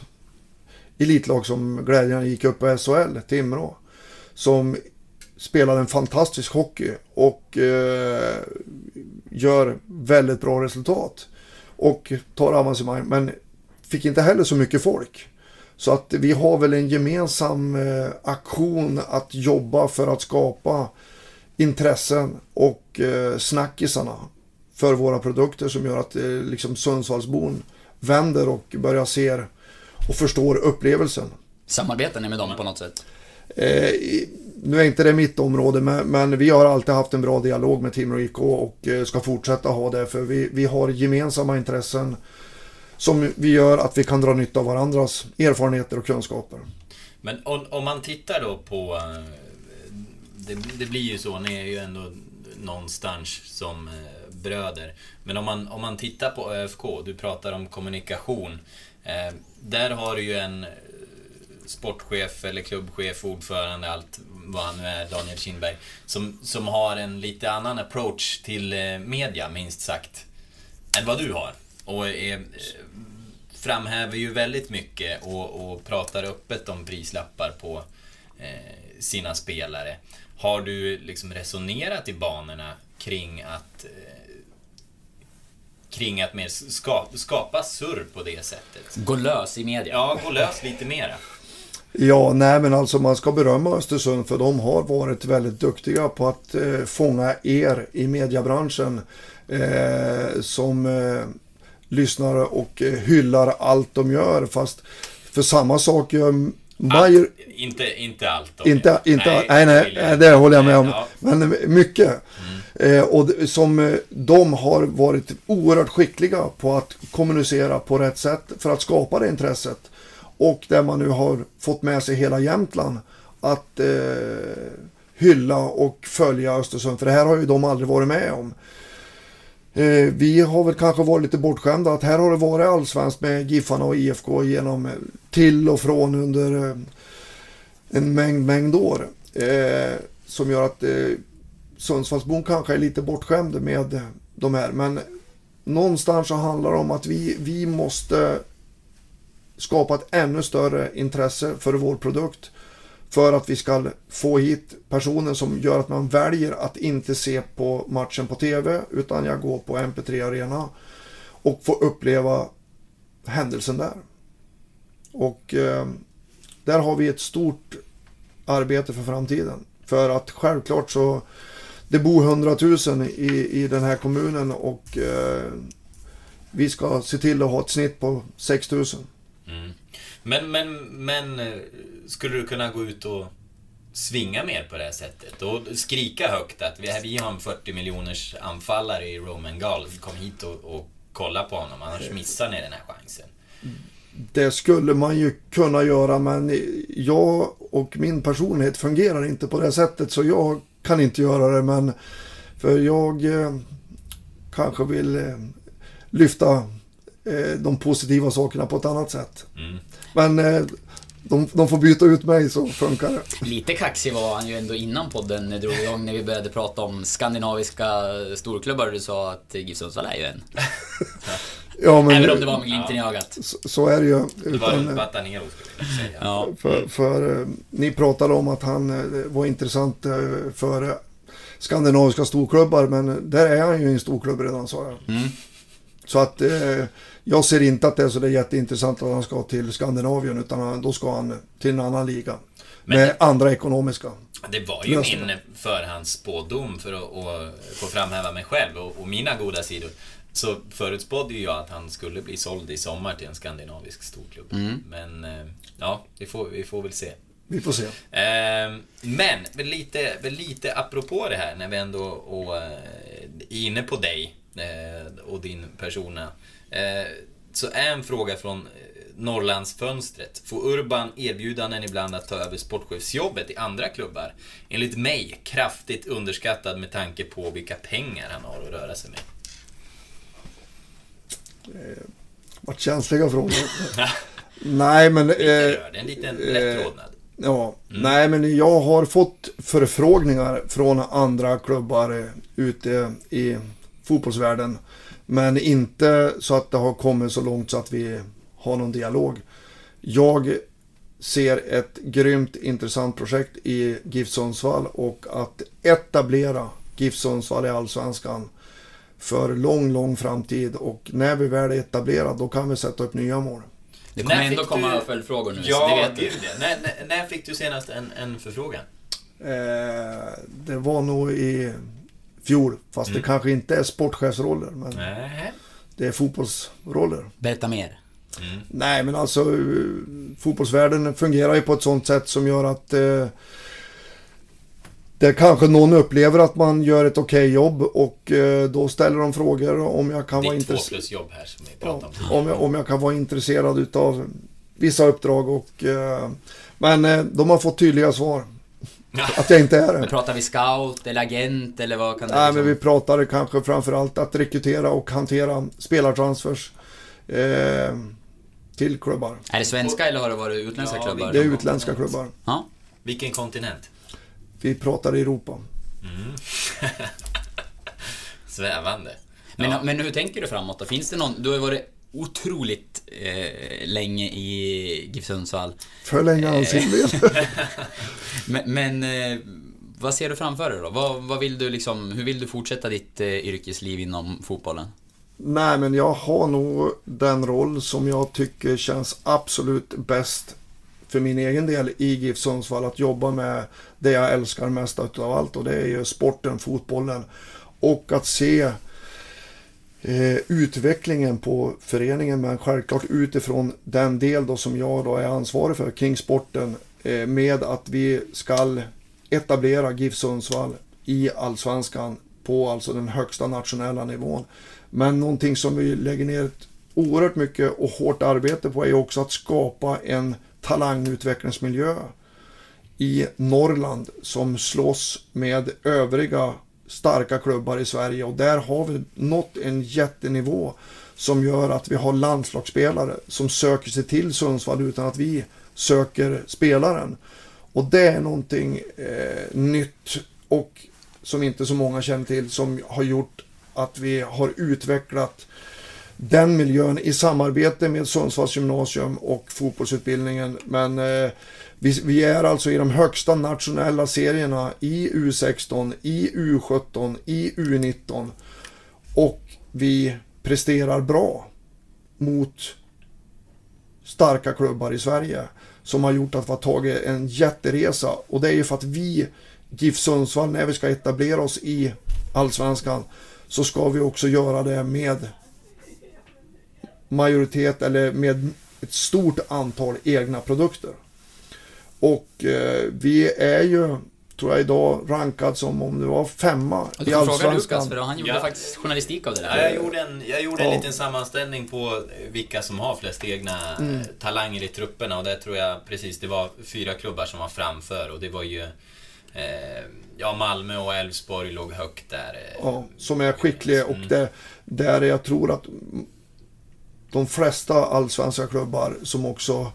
elitlag som glädjande gick upp på SHL, Timrå. Som spelar en fantastisk hockey och eh, gör väldigt bra resultat. Och tar avancemang, men fick inte heller så mycket folk. Så att vi har väl en gemensam eh, aktion att jobba för att skapa intressen och eh, snackisarna för våra produkter som gör att eh, liksom Sundsvallsbon vänder och börjar se och förstår upplevelsen. Samarbetar ni med dem på något sätt? Eh, nu är inte det mitt område, men, men vi har alltid haft en bra dialog med Timrå IK och eh, ska fortsätta ha det. För vi, vi har gemensamma intressen som vi gör att vi kan dra nytta av varandras erfarenheter och kunskaper. Men om, om man tittar då på... Eh, det, det blir ju så, ni är ju ändå någonstans som eh, bröder. Men om man, om man tittar på ÖFK, du pratar om kommunikation. Eh, där har du ju en eh, sportchef eller klubbchef, ordförande, allt vad han nu är, Daniel Kindberg, som, som har en lite annan approach till media, minst sagt, än vad du har. Och är, eh, framhäver ju väldigt mycket och, och pratar öppet om prislappar på eh, sina spelare. Har du liksom resonerat i banorna kring att eh, kring att mer ska, skapa surr på det sättet? Gå lös i media. Ja, gå lös lite mera. Ja, nej men alltså man ska berömma Östersund för de har varit väldigt duktiga på att eh, fånga er i mediebranschen eh, som eh, lyssnar och eh, hyllar allt de gör. Fast för samma sak gör Bayer... Allt, inte, inte allt då. Inte, inte, nej, nej, nej, det håller jag med om. Ja. Men mycket. Eh, och som eh, de har varit oerhört skickliga på att kommunicera på rätt sätt för att skapa det intresset. Och där man nu har fått med sig hela Jämtland att eh, hylla och följa Östersund. För det här har ju de aldrig varit med om. Eh, vi har väl kanske varit lite bortskämda att här har det varit allsvenskt med Giffarna och IFK genom eh, till och från under eh, en mängd, mängd år. Eh, som gör att eh, Sundsvallsbon kanske är lite bortskämd med eh, de här. Men någonstans så handlar det om att vi, vi måste skapa ett ännu större intresse för vår produkt. För att vi ska få hit personer som gör att man väljer att inte se på matchen på TV utan jag går på MP3 Arena och får uppleva händelsen där. Och eh, där har vi ett stort arbete för framtiden. För att självklart så det bor 100 000 i, i den här kommunen och eh, vi ska se till att ha ett snitt på 6 000. Men, men, men eh, skulle du kunna gå ut och svinga mer på det här sättet och skrika högt att vi, vi har en 40 miljoners anfallare i Roman Gall. Kom hit och, och kolla på honom, annars missar ni den här chansen. Det skulle man ju kunna göra men jag och min personlighet fungerar inte på det sättet så jag kan inte göra det men för jag eh, kanske vill eh, lyfta eh, de positiva sakerna på ett annat sätt. Mm. Men eh, de, de får byta ut mig så funkar det. Lite kaxig var han ju ändå innan podden drog igång när vi började prata om skandinaviska storklubbar. Du sa att GIF Sundsvall är ju en. Ja, men, Även om det var med glimten i ögat. så, så är det ju. Det var Utan, Batanero skulle jag säga. Ja. För, för eh, ni pratade om att han eh, var intressant eh, för eh, skandinaviska storklubbar men där är han ju i en storklubb redan sa jag. Mm. Så att eh, jag ser inte att det är så där jätteintressant att han ska till Skandinavien utan han, då ska han till en annan liga. Men- med andra ekonomiska. Det var ju Lösningar. min förhandsspådom för att, att få framhäva mig själv och, och mina goda sidor. Så förutspådde ju jag att han skulle bli såld i sommar till en skandinavisk storklubb. Men eh, ja, vi får, vi får väl se. Vi får se. Eh, men lite, lite apropå det här när vi ändå och, eh, är inne på dig eh, och din persona. Eh, så är en fråga från eh, Norrlandsfönstret. Får Urban erbjudanden ibland att ta över sportchefsjobbet i andra klubbar? Enligt mig kraftigt underskattad med tanke på vilka pengar han har att röra sig med. Vart känsliga frågor. Nej men... Eh, det är en liten lätt rodnad. Ja, nej men jag har fått förfrågningar från andra klubbar eh, ute i fotbollsvärlden. Men inte så att det har kommit så långt så att vi har någon dialog. Jag ser ett grymt intressant projekt i GIF Sundsvall och att etablera GIF Sundsvall i Allsvenskan för lång, lång framtid och när vi väl är etablerade då kan vi sätta upp nya mål. Det kommer När ändå fick komma du- följdfrågor nu, så Ja, det vet du. När, när, när fick du senast en, en förfrågan? Eh, det var nog i fjol, fast det kanske inte är sportchefsroller, men Nej. det är fotbollsroller. Berätta mer. Nej, men alltså eh, fotbollsvärlden fungerar ju på ett sånt sätt som gör att eh, det kanske någon upplever att man gör ett okej jobb och eh, då ställer de frågor om jag kan vara Ditt två intresserad. plus jobb här som vi Ja, om. om, jag, om jag kan vara intresserad utav vissa uppdrag och eh, men eh, de har fått tydliga svar. Att jag inte är det. Men pratar vi scout eller agent eller vad kan det Nej, liksom- men vi pratade kanske framförallt att rekrytera och hantera spelartransfers eh, till klubbar. Är det svenska eller har det varit utländska Ja, klubbar? Det är utländska klubbar. Ja. Vilken kontinent? Vi pratar Europa. Svävande. Men, Ja. men hur tänker du framåt då? Finns det någon... Du har varit otroligt eh, länge i GIF Sundsvall. För länge anser vi. Men, men eh, vad ser du framför dig då? Vad, vad vill du liksom... Hur vill du fortsätta ditt eh, yrkesliv inom fotbollen? Nej, men jag har nog den roll som jag tycker känns absolut bäst för min egen del i GIF Sundsvall. Att jobba med det jag älskar mest utav allt och det är ju sporten, fotbollen. Och att se eh, utvecklingen på föreningen men självklart utifrån den del då som jag då är ansvarig för kring sporten eh, med att vi ska etablera GIF Sundsvall i allsvenskan på alltså den högsta nationella nivån. Men någonting som vi lägger ner ett oerhört mycket och hårt arbete på är ju också att skapa en talangutvecklingsmiljö i Norrland som slåss med övriga starka klubbar i Sverige och där har vi nått en jättenivå som gör att vi har landslagsspelare som söker sig till Sundsvall utan att vi söker spelaren. Och det är någonting eh, nytt och som inte så många känner till som har gjort att vi har utvecklat den miljön i samarbete med Sundsvalls gymnasium och fotbollsutbildningen. Men eh, vi, vi är alltså i de högsta nationella serierna i U16, i U17, i U19 och vi presterar bra mot starka klubbar i Sverige som har gjort att vi har tagit en jätteresa och det är ju för att vi GIF Sundsvall när vi ska etablera oss i Allsvenskan så ska vi också göra det med majoritet eller med ett stort antal egna produkter. Och eh, vi är ju, tror jag idag, rankad som om det var femma i fråga Lukas, Allsvenskan. för han gjorde Ja. faktiskt journalistik av det Ja, där. jag gjorde en, jag gjorde en Ja. liten sammanställning på vilka som har flest egna Mm. eh, talanger i trupperna och där tror jag precis det var fyra klubbar som var framför och det var ju eh, Ja, Malmö och Elfsborg låg högt där. eh. Ja, som är skickliga och Mm. det, där jag tror att de flesta allsvenska klubbar som också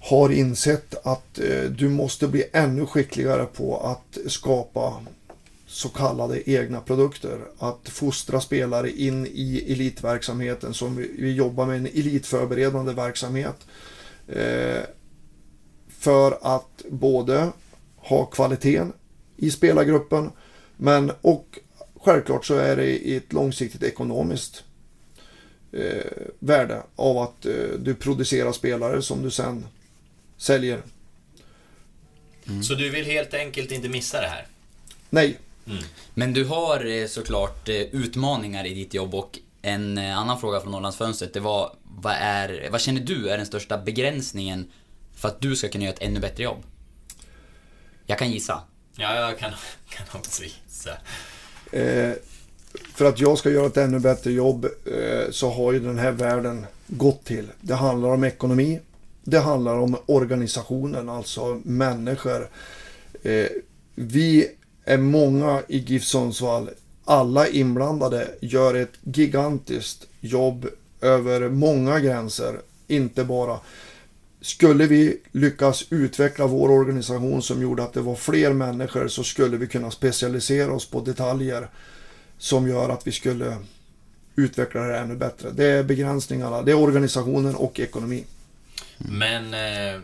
har insett att eh, du måste bli ännu skickligare på att skapa så kallade egna produkter. Att fostra spelare in i elitverksamheten som vi, vi jobbar med en elitförberedande verksamhet. Eh, för att både ha kvaliteten i spelargruppen men och självklart så är det i ett långsiktigt ekonomiskt eh, värde av att eh, du producerar spelare som du sen säljer. Så du vill helt enkelt inte missa det här? Nej, Men du har eh, såklart eh, utmaningar i ditt jobb och en eh, annan fråga från Norrlandsfönstret det var vad, är, vad känner du är den största begränsningen för att du ska kunna göra ett ännu bättre jobb? Jag kan gissa. Ja, jag kan, kan också gissa. eh, för att jag ska göra ett ännu bättre jobb eh, så har ju den här världen gått till. Det handlar om ekonomi. Det handlar om organisationen, alltså människor. Eh, vi är många i GIF Sundsvall. Alla inblandade gör ett gigantiskt jobb över många gränser. Inte bara skulle vi lyckas utveckla vår organisation som gjorde att det var fler människor så skulle vi kunna specialisera oss på detaljer som gör att vi skulle utveckla det här ännu bättre. Det är begränsningarna, det är organisationen och ekonomi. Men... Eh,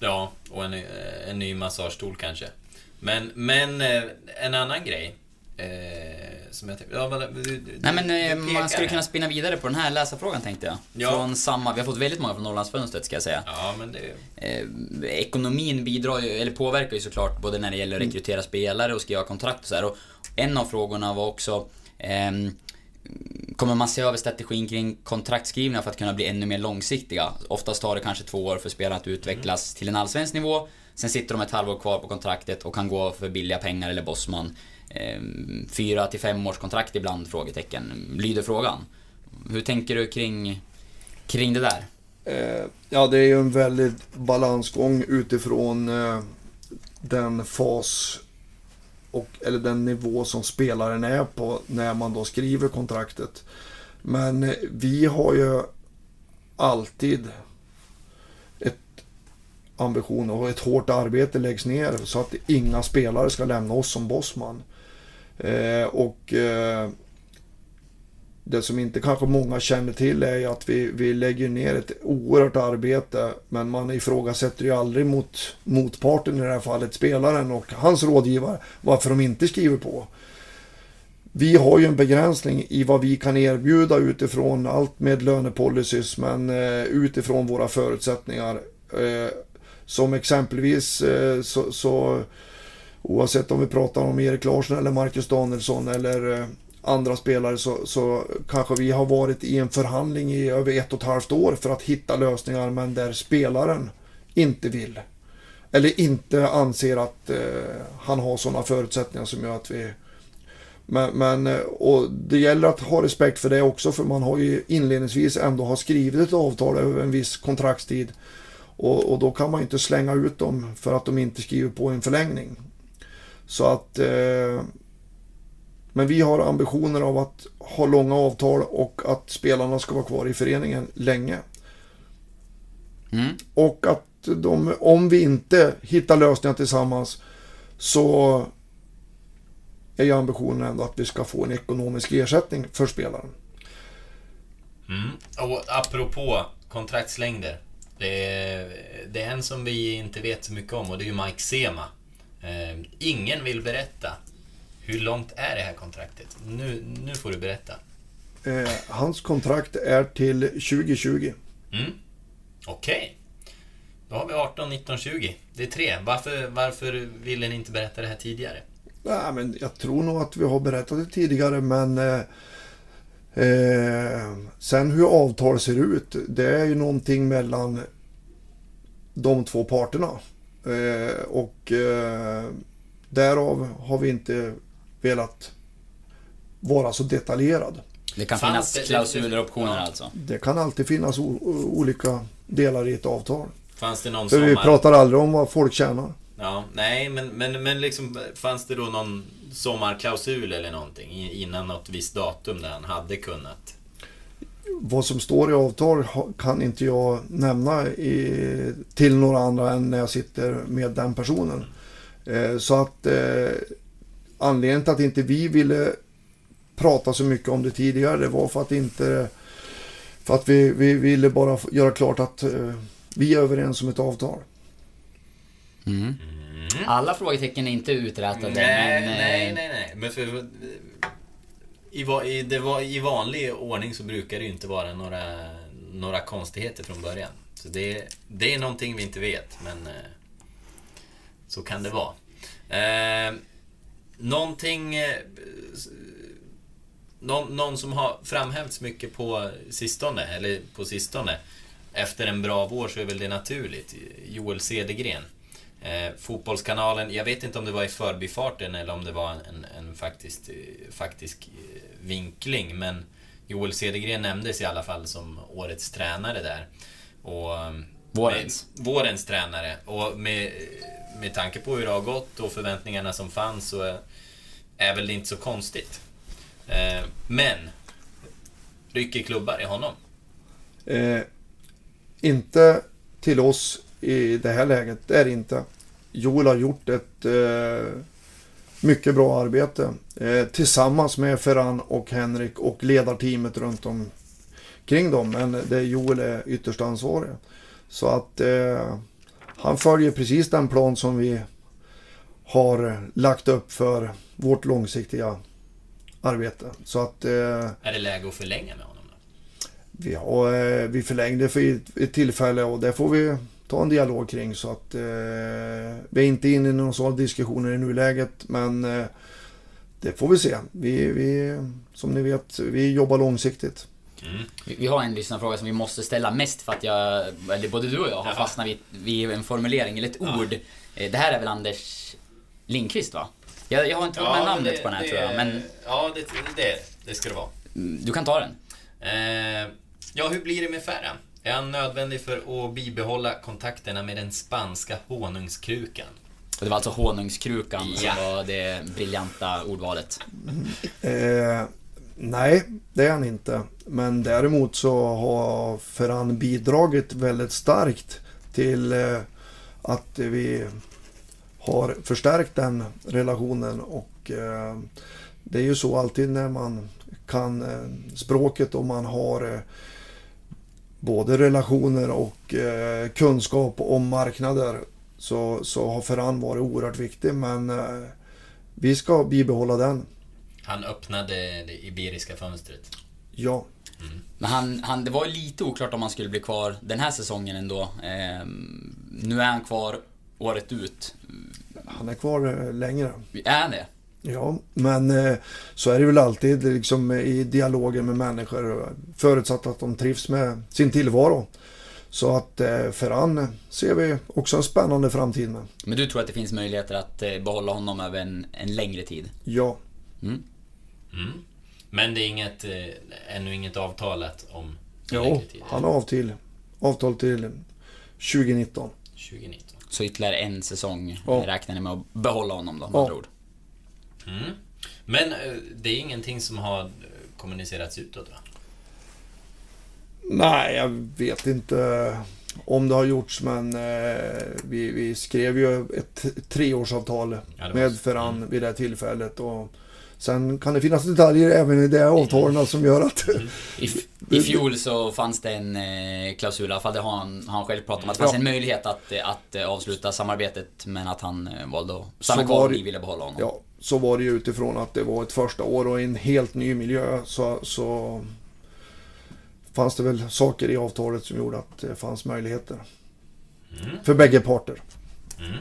ja, och en, eh, en ny massagestol kanske. Men, men eh, en annan grej. Eh, som jag tänkte... Ja, vad- du, du, Nej men du eh, man skulle kunna spinna vidare på den här läsarfrågan tänkte jag. Ja. Från samma, vi har fått väldigt många från Norrlandsfönstret ska jag säga. Ja, men det... Eh, ekonomin bidrar ju, eller påverkar ju såklart både när det gäller att rekrytera spelare och skriva kontrakt och så här. Och en av frågorna var också ehm, Kommer man se över strategin kring kontraktskrivningar för att kunna bli ännu mer långsiktiga? Oftast tar det kanske två år för spelarna att utvecklas till en allsvensk nivå. Sen sitter de ett halvår kvar på kontraktet och kan gå för billiga pengar eller Bosman. Ehm, fyra till fem års kontrakt ibland? Frågetecken. Lyder frågan. Hur tänker du kring, kring det där? Eh, ja, det är ju en väldigt balansgång utifrån eh, den fas och, eller den nivå som spelaren är på när man då skriver kontraktet. Men eh, vi har ju alltid ett ambition och ett hårt arbete läggs ner så att inga spelare ska lämna oss som bossman. Eh, och eh, det som inte kanske många känner till är ju att vi, vi lägger ner ett oerhört arbete men man ifrågasätter ju aldrig mot motparten i det här fallet, spelaren och hans rådgivare, varför de inte skriver på. Vi har ju en begränsning i vad vi kan erbjuda utifrån allt med lönepolicys men eh, utifrån våra förutsättningar. Eh, som exempelvis eh, så, så oavsett om vi pratar om Erik Larsson eller Marcus Danielsson eller eh, andra spelare så, så kanske vi har varit i en förhandling i över ett och ett halvt år för att hitta lösningar men där spelaren inte vill. Eller inte anser att eh, han har sådana förutsättningar som gör att vi... Men, men eh, och det gäller att ha respekt för det också för man har ju inledningsvis ändå har skrivit ett avtal över en viss kontraktstid. Och, och då kan man inte slänga ut dem för att de inte skriver på en förlängning. Så att... Eh, men vi har ambitioner av att ha långa avtal och att spelarna ska vara kvar i föreningen länge. Mm. Och att de, om vi inte hittar lösningar tillsammans så är ju ambitionen ändå att vi ska få en ekonomisk ersättning för spelaren. Mm. Och apropå kontraktslängder. Det är, det är en som vi inte vet så mycket om och det är ju Mike Sema. Eh, ingen vill berätta. Hur långt är det här kontraktet? Nu, nu får du berätta. Eh, hans kontrakt är till 2020. Mm. Okej. Då har vi 18, 19, 20. Det är tre. Varför, varför ville ni inte berätta det här tidigare? Nej, men jag tror nog att vi har berättat det tidigare men eh, eh, sen hur avtal ser ut det är ju någonting mellan de två parterna. Eh, och eh, därav har vi inte velat vara så detaljerad. Det kan Fanns finnas klausuler och optioner alltså. Det kan alltid finnas olika delar i ett avtal. Fanns det någon För vi sommar... pratar aldrig om vad folk tjänar. Ja, nej, men, men, men liksom, fanns det då någon sommarklausul eller någonting innan något visst datum där han hade kunnat? Vad som står i avtal kan inte jag nämna i, till några andra än när jag sitter med den personen. Eh, så att eh, anledningen till att inte vi ville prata så mycket om det tidigare det var för att inte för att vi, vi ville bara göra klart att eh, vi är överens om ett avtal. Mm. Alla frågetecken är inte uträtade, Nej, men... eh, nej, nej, nej. Men för, i, va- i, det var, I vanlig ordning så brukar det ju inte vara några, några konstigheter från början. Så det, det är någonting vi inte vet, men eh, så kan det vara. Eh, någonting... Eh, någon, någon som har framhävts mycket på sistone, eller på sistone, efter en bra vår så är väl det naturligt. Joel Cedergren. Eh, fotbollskanalen, jag vet inte om det var i förbifarten eller om det var en, en faktiskt, eh, faktisk eh, vinkling, men Joel Cedergren nämndes i alla fall som årets tränare där. Och, Vårens. Med, vårens tränare. Och med, med tanke på hur det har gått och förväntningarna som fanns så är, är väl det inte så konstigt. Eh, men, rycker klubbar i honom? Eh, inte till oss i det här läget, det är det inte. Joel har gjort ett eh, mycket bra arbete eh, tillsammans med Ferran och Henrik och ledarteamet runt om kring dem. Men det är Joel är ytterst ansvarig. Så att eh, han följer precis den plan som vi har lagt upp för vårt långsiktiga arbete. Så att eh, Är det läge att förlänga med honom då? vi, har, eh, vi förlängde för ett, ett tillfälle och det får vi ta en dialog kring. Så att eh, vi är inte inne i några sådana diskussioner i nuläget. Men eh, det får vi se. Vi, vi, som ni vet, vi jobbar långsiktigt. Vi vi har en lyssnarfråga som vi måste ställa mest för att jag, eller både du och jag har Ja. fastnat vid, vid en formulering eller ett ord. Eh, Det här är väl Anders Lindqvist va? Jag, jag har inte fått med namnet på den här tror jag, men Ja, det, det, det ska det vara. mm, du kan ta den. Eh, ja, hur blir det med Ferran? Är han nödvändig för att bibehålla kontakterna med den spanska honungskrukan? Det var alltså honungskrukan Ja. som var det briljanta ordvalet. Eh, nej, det är han inte. Men däremot så har Ferran bidragit väldigt starkt till eh, att vi har förstärkt den relationen. Och eh, det är ju så alltid när man kan eh, språket och man har både relationer och kunskap om marknader så, så har Ferran varit oerhört viktig. Men vi ska bibehålla den. Han öppnade det iberiska fönstret. Ja. Men han, han, det var lite oklart om han skulle bli kvar den här säsongen ändå. Ehm, nu är han kvar året ut. Han är kvar eh, längre. Är han det? Ja, men eh, så är det väl alltid liksom, i dialogen med människor. eh, Förutsatt att de trivs med sin tillvaro. Så att eh, Ferran ser vi också en spännande framtid med. Men du tror att det finns möjligheter att eh, behålla honom över en, en längre tid? Ja, Mm. Men det är inget, eh, ännu inget avtalat om en jo, han har avtal, avtal till 2019. 2019. Så ytterligare en säsong Ja. räknar ni med att behålla honom då, med Ja. andra ord? Mm. Men eh, det är ingenting som har eh, kommunicerats utåt va? Nej, jag vet inte om det har gjorts men eh, vi, vi skrev ju ett treårsavtal Ja, med. Ferran Mm. vid det tillfället. Och sen kan det finnas detaljer även i det avtalen som gör att... I, f- I fjol så fanns det en eh, klausul, i alla fall det har han, har han själv pratat om, att det fanns Ja. en möjlighet att, eh, att eh, avsluta samarbetet men att han valde att stanna kvar var och ni ville behålla honom. Ja, så var det ju utifrån att det var ett första år och en helt ny miljö. Så, så fanns det väl saker i avtalet som gjorde att det fanns möjligheter. Mm. För bägge parter. Mm.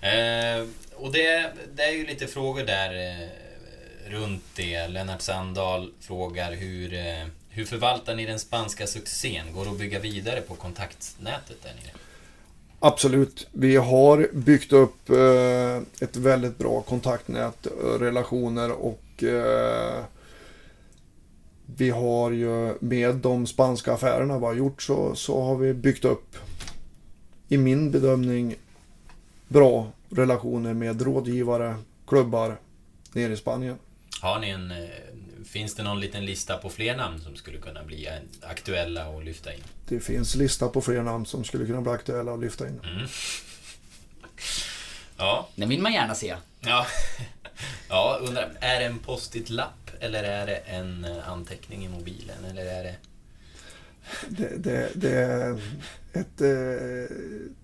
Eh, och det, det är ju lite frågor där runt det. Lennart Sandahl frågar hur, eh, hur förvaltar ni den spanska succén? Går det att bygga vidare på kontaktnätet där nere? Absolut. Vi har byggt upp eh, ett väldigt bra kontaktnät, eh, relationer och vi har ju med de spanska affärerna vi har gjort så, så har vi byggt upp, i min bedömning, bra relationer med rådgivare, klubbar nere i Spanien. Har ni en... eh, Finns det någon liten lista på fler namn som skulle kunna bli aktuella och lyfta in? Det finns lista på fler namn som skulle kunna bli aktuella att lyfta in. Ja. Den vill man gärna se. Ja. Ja, undrar, är det en post-it-lapp eller är det en eh, anteckning i mobilen eller är det... Det, det, det, är ett, eh,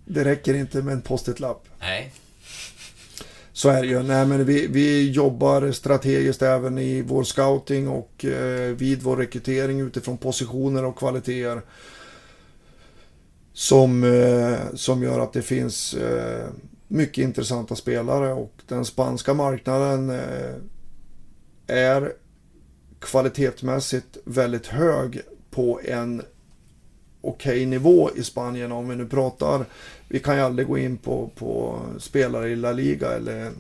det räcker inte med en post-it-lapp. Nej. Så är det ju. Nej, men vi, vi jobbar strategiskt även i vår scouting och eh, vid vår rekrytering utifrån positioner och kvaliteter. Som, eh, som gör att det finns eh, mycket intressanta spelare och den spanska marknaden eh, är kvalitetsmässigt väldigt hög på en okej nivå i Spanien om vi nu pratar. Vi kan ju aldrig gå in på, på spelare i La Liga eller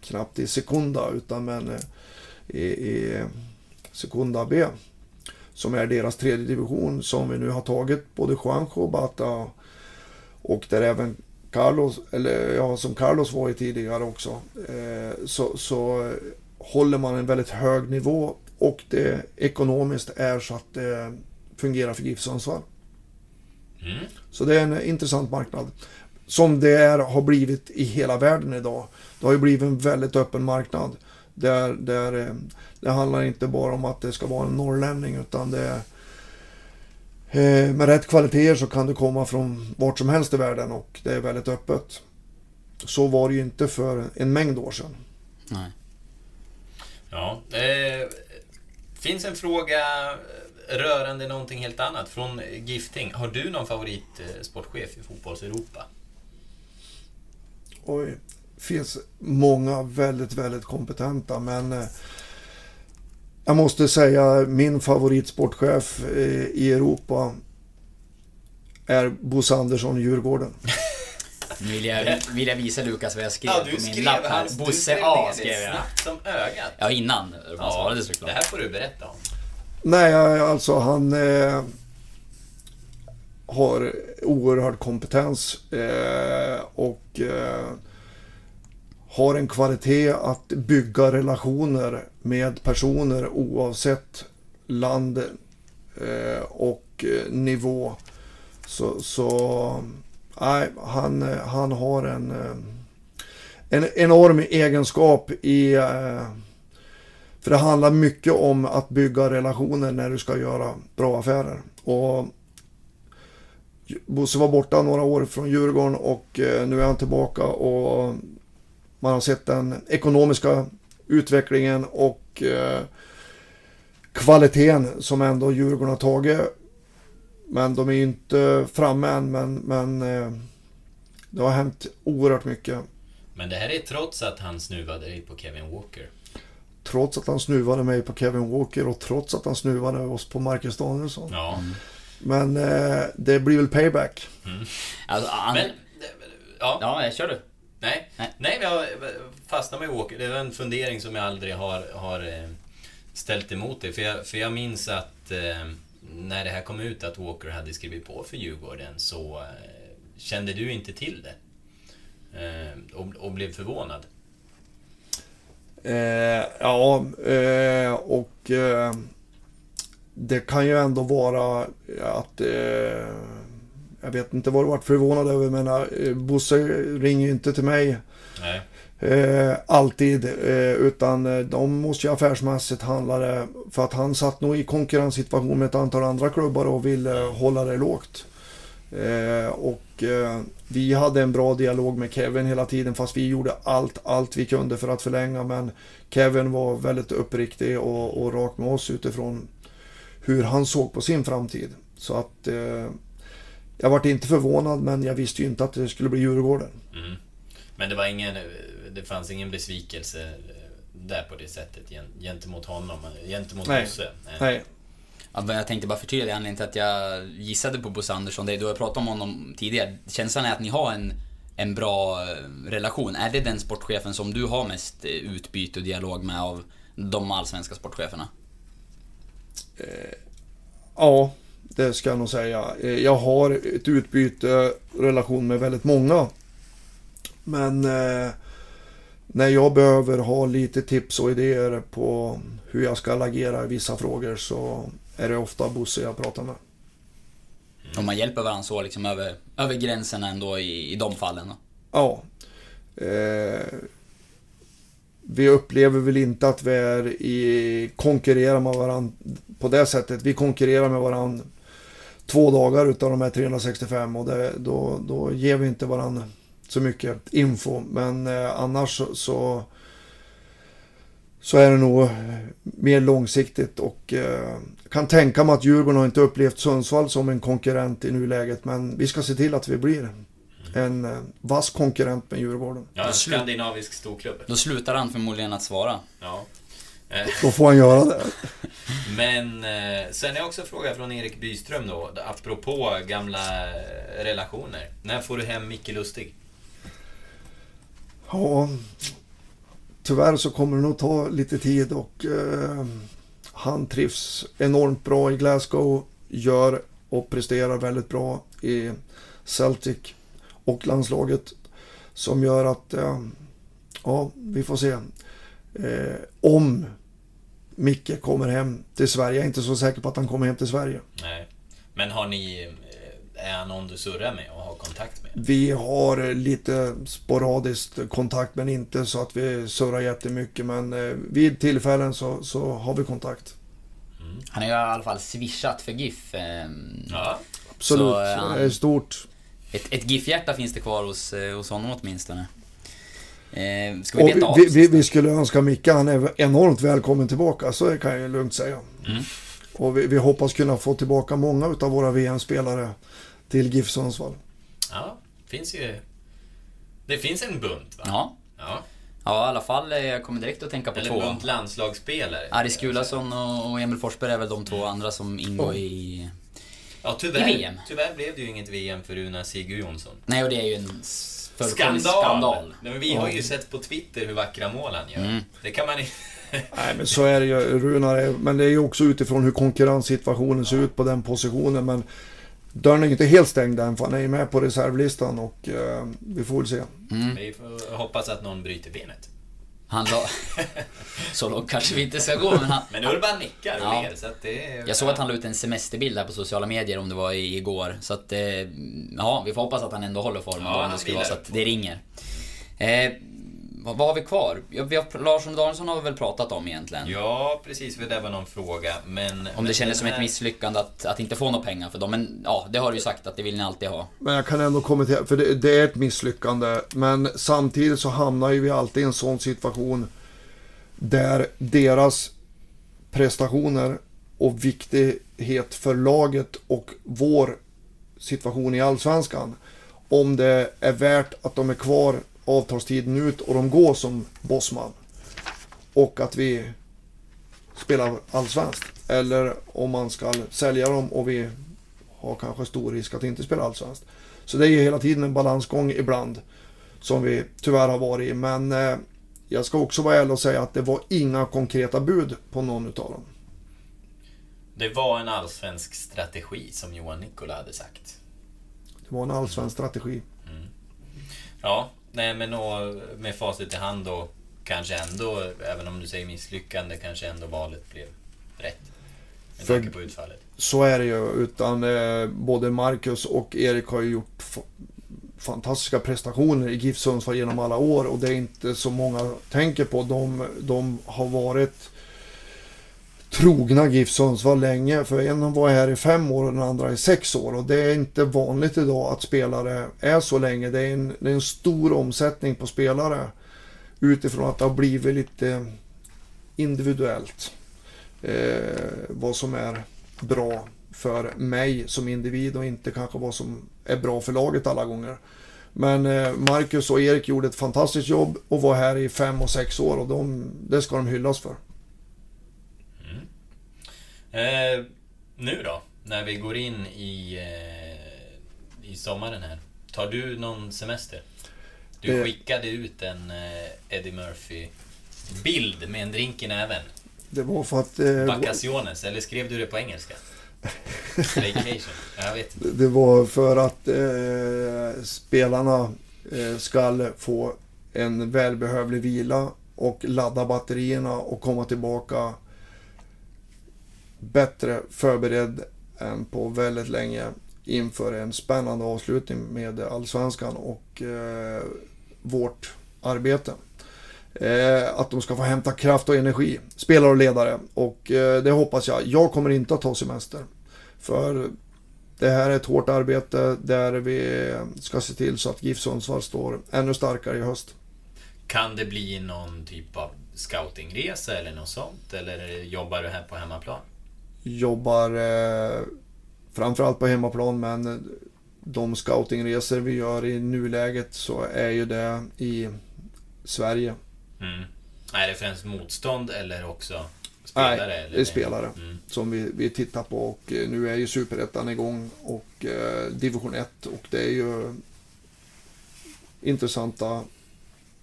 knappt i Secunda utan men eh, i, i Secunda B. Som är deras tredje division som vi nu har tagit både Juanjo och Bata och där även Carlos, eller ja, som Carlos var i tidigare också. Eh, så, så håller man en väldigt hög nivå och det ekonomiskt är så att det fungerar för GIF Sundsvall. Mm. Så det är en intressant marknad. Som det är, har blivit i hela världen idag. Det har ju blivit en väldigt öppen marknad. Där, där eh, det handlar inte bara om att det ska vara en norrlänning utan det är eh, med rätt kvaliteter så kan du komma från vart som helst i världen och det är väldigt öppet. Så var det ju inte för en mängd år sedan. Nej. Ja. Eh, finns en fråga rörande någonting helt annat från Gifting. Har du någon favoritsportchef i fotbolls-Europa? Oj, finns många väldigt, väldigt kompetenta men eh, jag måste säga min favoritsportchef eh, i Europa är Bosse Andersson i Djurgården. Nu vill jag, vill jag visa Lukas vad jag skrev Ja, på min skrev lapp här. Bosse A det skrev jag. snabbt som ögat. Ja, innan man Ja, svarade det såklart. här får du berätta om. Nej, alltså han eh, har oerhörd kompetens eh, och eh, har en kvalitet att bygga relationer med personer oavsett land eh, och eh, nivå. Så, så nej, han, eh, han har en, eh, en enorm egenskap i eh, för det handlar mycket om att bygga relationer när du ska göra bra affärer. Och Bosse var borta några år från Djurgården och eh, nu är han tillbaka och man har sett den ekonomiska utvecklingen och eh, kvaliteten som ändå Djurgården har tagit. Men de är ju inte framme än men, men eh, det har hänt oerhört mycket. Men det här är trots att han snuvade dig på Kevin Walker. Trots att han snuvade mig på Kevin Walker och trots att han snuvade oss på Marcus Danielsson. Ja. Men eh, det blir väl payback. Alltså, han, Men... Ja. Ja, jag kör du. Nej, Nej. nej, men jag fastnar med Walker. Det var en fundering som jag aldrig har, har eh, ställt emot det. För jag, för jag minns att eh, när det här kom ut att Walker hade skrivit på för Djurgården så eh, kände du inte till det. Eh, och, och blev förvånad. Eh, ja, eh, och eh, det kan ju ändå vara att eh, jag vet inte vad du varit förvånad över men eh, Bosse ringer ju inte till mig eh, alltid utan de måste ju affärsmässigt handla det för att han satt nog i konkurrenssituation med ett antal andra klubbar och ville hålla det lågt. Och vi hade en bra dialog med Kevin hela tiden fast vi gjorde allt, allt vi kunde för att förlänga. Men Kevin var väldigt uppriktig och, och rak med oss utifrån hur han såg på sin framtid. Så att eh, jag vart inte förvånad men jag visste ju inte att det skulle bli Djurgården. Mm. Men det var ingen... Det fanns ingen besvikelse där på det sättet gen- gentemot honom, gentemot Nej. Bosse. Nej. Ja, jag tänkte bara förtydliga anledningen till att jag gissade på Bosse Andersson. Det är, du har pratat om honom tidigare. Känslan är att ni har en, en bra eh, relation. Är det den sportchefen som du har mest eh, utbyte och dialog med av de allsvenska sportcheferna? Eh, ja, det ska jag nog säga. Jag har ett utbyte, relation med väldigt många. Men när jag behöver ha lite tips och idéer på hur jag ska agera i vissa frågor så är det ofta Bosse jag pratar med. Om man hjälper varandra så liksom över, över gränsen ändå i, i de fallen. Då. Ja. Eh, vi upplever väl inte att vi är i konkurrerar med varandra på det sättet. Vi konkurrerar med varandra två dagar utav de här 365 och det, då, då ger vi inte varandra så mycket info. Men eh, annars så, så, så är det nog mer långsiktigt och eh, kan tänka mig att Djurgården har inte upplevt Sundsvall som en konkurrent i nuläget men vi ska se till att vi blir en eh, vass konkurrent med Djurgården. Ja, en skandinavisk storklubb. Då slutar han förmodligen att svara. Ja. Då får han göra det. Men eh, sen är också en fråga från Erik Byström då, apropå gamla eh, relationer. När får du hem Micke Lustig? Ja, tyvärr så kommer det nog ta lite tid och eh, han trivs enormt bra i Glasgow, gör och presterar väldigt bra i Celtic och landslaget som gör att, eh, ja, vi får se. Eh, om Micke kommer hem till Sverige, jag är inte så säker på att han kommer hem till Sverige. Nej. Men har ni eh, Är han någon du surrar med och har kontakt med? Vi har lite sporadiskt kontakt men inte så att vi surrar jättemycket. Men eh, vid tillfällen så, så har vi kontakt. Han har ju i alla fall swishat för GIF. Eh, Ja. Absolut, Så, eh, han- det är stort. Ett, ett GIF-hjärta finns det kvar hos, eh, hos honom åtminstone. Eh, ska vi Och beta av vi, vi, vi skulle önska Micke, han är enormt välkommen tillbaka. Så kan jag lugnt säga. Mm. Och vi, vi hoppas kunna få tillbaka många av våra VM-spelare till GIF Sundsvall. Ja, finns ju... Det finns en bunt va? Ja. Ja. ja, i alla fall. eh, Jag kommer direkt att tänka på Eller två. bunt landslagsspelare. Aris Gulason och Emil Forsberg är väl de två andra som ingår Ja. i... Ja, tyvärr, I VM. tyvärr blev det ju inget VM för Una Sigurjonsson. Nej, och det är ju en Skandal! skandal. Nej, men vi har ju sett på Twitter hur vackra mål han gör. Mm. Det kan man inte... Nej men så är det ju, Runar. är- Men det är ju också utifrån hur konkurrenssituationen ser ut på den positionen. Men dörren är ju inte helt stängd än för han är ju med på reservlistan och eh, vi får väl se. Mm. Vi får hoppas att någon bryter benet. Han la... Så långt kanske vi inte ska gå, men han... Men Urban nickar och Ja. ler, så att det är... Jag såg att han la ut en semesterbild här på sociala medier om det var i- igår. Så att, eh, ja, vi får hoppas att han ändå håller formen Ja, då, om det skulle vara så att det ringer. Eh, vad, vad har vi kvar? Ja, vi har, Larsson Danielsson har vi väl pratat om egentligen. Ja, precis. Det var någon fråga. Men... Om men det kändes den som ett misslyckande att, att inte få några pengar för dem. Men ja, det har du ju sagt att det vill ni alltid ha. Men jag kan ändå kommentera, för det, det är ett misslyckande. Men samtidigt så hamnar ju vi alltid i en sån situation där deras prestationer och viktighet för laget och vår situation i Allsvenskan. Om det är värt att de är kvar avtalstiden ut och de går som bossman. Och att vi spelar allsvenskt. Eller om man ska sälja dem och vi har kanske stor risk att inte spela allsvenskt. Så det är ju hela tiden en balansgång ibland som vi tyvärr har varit i. Men eh, jag ska också vara ärlig och säga att det var inga konkreta bud på någon utav dem. Det var en allsvensk strategi som Johan Nikola hade sagt. Det var en allsvensk strategi. Ja, nej men och med facit i hand då kanske ändå, även om du säger misslyckande, kanske ändå valet blev rätt. Med tanke på utfallet. Så är det ju. Utan eh, både Marcus och Erik har ju gjort fantastiska prestationer i GIF Sundsvall genom alla år och det är inte så många tänker på. De, de har varit trogna GIF Sundsvall länge. För en var här i fem år och den andra i sex år. Och det är inte vanligt idag att spelare är så länge. Det är en, det är en stor omsättning på spelare. Utifrån att det har blivit lite individuellt. Eh, vad som är bra för mig som individ och inte kanske vad som är bra för laget alla gånger. Men eh, Marcus och Erik gjorde ett fantastiskt jobb och var här i fem och sex år och de, det ska de hyllas för. Eh, Nu då, när vi går in i, eh, i sommaren här. Tar du någon semester? Du Eh. skickade ut en eh, Eddie Murphy-bild med en drink i näven. Det var för att... Eh, Vacaciones, eller skrev du det på engelska? Vacation? Jag vet inte. Det var för att eh, spelarna eh, ska få en välbehövlig vila och ladda batterierna och komma tillbaka bättre förberedd än på väldigt länge inför en spännande avslutning med Allsvenskan och eh, vårt arbete. Eh, att de ska få hämta kraft och energi, spelare och ledare. Och eh, det hoppas jag. Jag kommer inte att ta semester. För det här är ett hårt arbete där vi ska se till så att GIF Sundsvall står ännu starkare i höst. Kan det bli någon typ av scoutingresa eller något sånt? Eller jobbar du här på hemmaplan? Jobbar eh, framförallt på hemmaplan men de scoutingresor vi gör i nuläget så är ju det i Sverige. Mm. Är det främst motstånd eller också spelare? Nej, eller? det är spelare Mm. som vi, vi tittar på och eh, nu är ju Superettan igång och eh, Division 1 och det är ju intressanta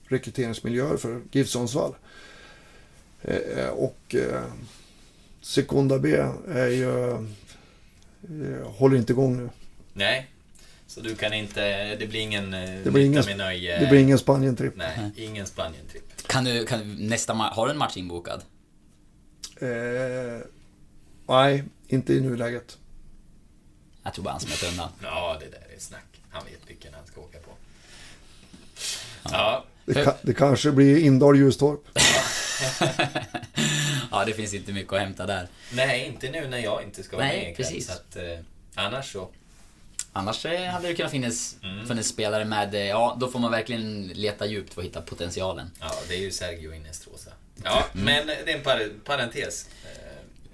rekryteringsmiljöer för GIF Sundsvall. Eh, och eh, Sekunda B är ju, eh, håller inte igång nu. Nej. Så du kan inte... Det blir ingen eh, Det blir ingen, med nöje? det blir ingen Spanien-tripp. Nej, ingen Spanien-tripp. Kan du, kan du nästa har du en match inbokad? Eh, nej, inte i nuläget. Jag tror bara han smet undan. Ja, det där är snack. Han vet vilken han ska åka på. Ja, Det, ka, det kanske blir Indal Ljustorp. ja, det finns inte mycket att hämta där. nej, inte nu när jag inte ska vara Nej, med precis. Så att, eh, annars så. Annars eh, hade det kunnat finnas, Mm. funnits spelare med, eh, ja då får man verkligen leta djupt för att hitta potentialen. Ja, det är ju Sergio Inestrosa. Ja, Mm. men det är en par parentes. Eh,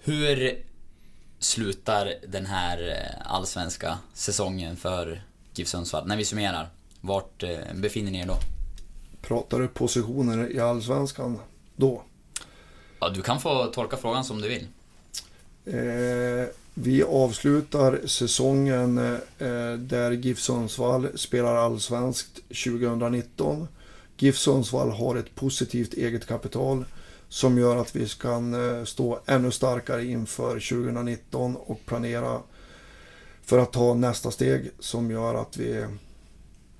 Hur slutar den här allsvenska säsongen för GIF Sundsvall? När vi summerar, vart befinner ni er då? Pratar du positioner i Allsvenskan då? Ja, du kan få tolka frågan som du vill. Eh, vi avslutar säsongen eh, där GIF Sundsvall spelar allsvenskt 2019. GIF Sundsvall har ett positivt eget kapital som gör att vi kan eh, stå ännu starkare inför 2019 och planera för att ta nästa steg som gör att vi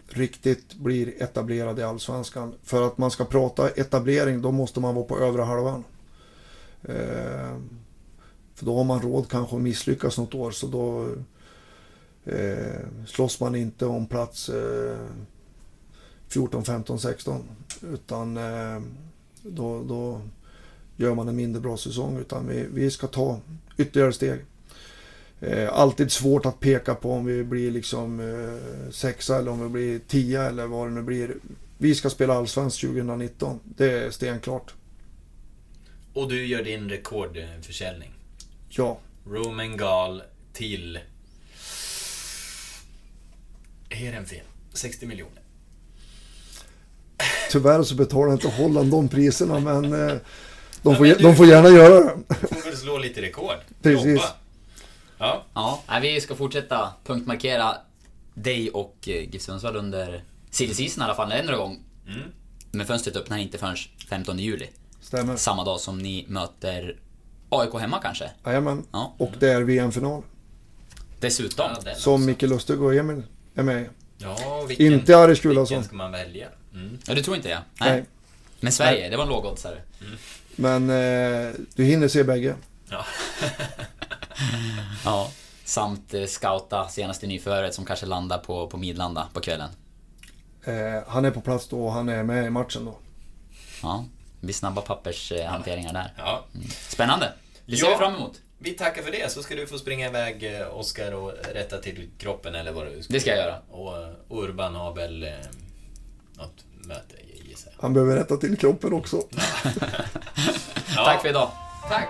riktigt blir etablerade i allsvenskan. För att man ska prata etablering då måste man vara på övre halvan. Eh, för då har man råd kanske att misslyckas något år så då eh, slåss man inte om plats eh, 14, 15, 16. Utan eh, då, då gör man en mindre bra säsong. Utan vi, vi ska ta ytterligare steg. Eh, alltid svårt att peka på om vi blir liksom eh, sexa eller om vi blir tia eller vad det nu blir. Vi ska spela allsvenskt 2019. Det är stenklart och du gör din rekordförsäljning. Ja. Roman Gal till... Heerenveen. 60 miljoner. Tyvärr så betalar inte Holland de priserna men eh, de, får, men du- de får gärna göra det. Får väl slå lite rekord. Precis. Jobba. Ja, Ja, vi ska fortsätta punktmarkera dig och eh, GIF Sundsvall under silly i alla fall, en gång. Mm. Men fönstret öppnar inte förrän 15 juli. Stämmer. Samma dag som ni möter AIK hemma kanske? Jajamän. Ja. Och det är VM-final. Dessutom. Ja, Som. Micke Lustig och Emil är med. Ja, vilken, Inte Aris Gulason. Vilken ska man välja? Mm. Ja, du tror inte det? Nej. Men Sverige, det var en lågoddsare. Men eh, du hinner se bägge. Ja. Ja. Samt eh, scouta senaste nyförvärvet som kanske landar på, på Midlanda på kvällen. Eh, han är på plats då och han är med i matchen då. Ja, blir snabba pappershanteringar där. ja. Spännande! Det ser Ja. vi fram emot. Vi tackar för det, så ska du få springa iväg eh, Oskar och rätta till kroppen eller vad du ska Det ska jag göra. Och eh, Urban har väl eh, något möte gissar jag. Han behöver rätta till kroppen också. Ja. Tack för idag. Tack!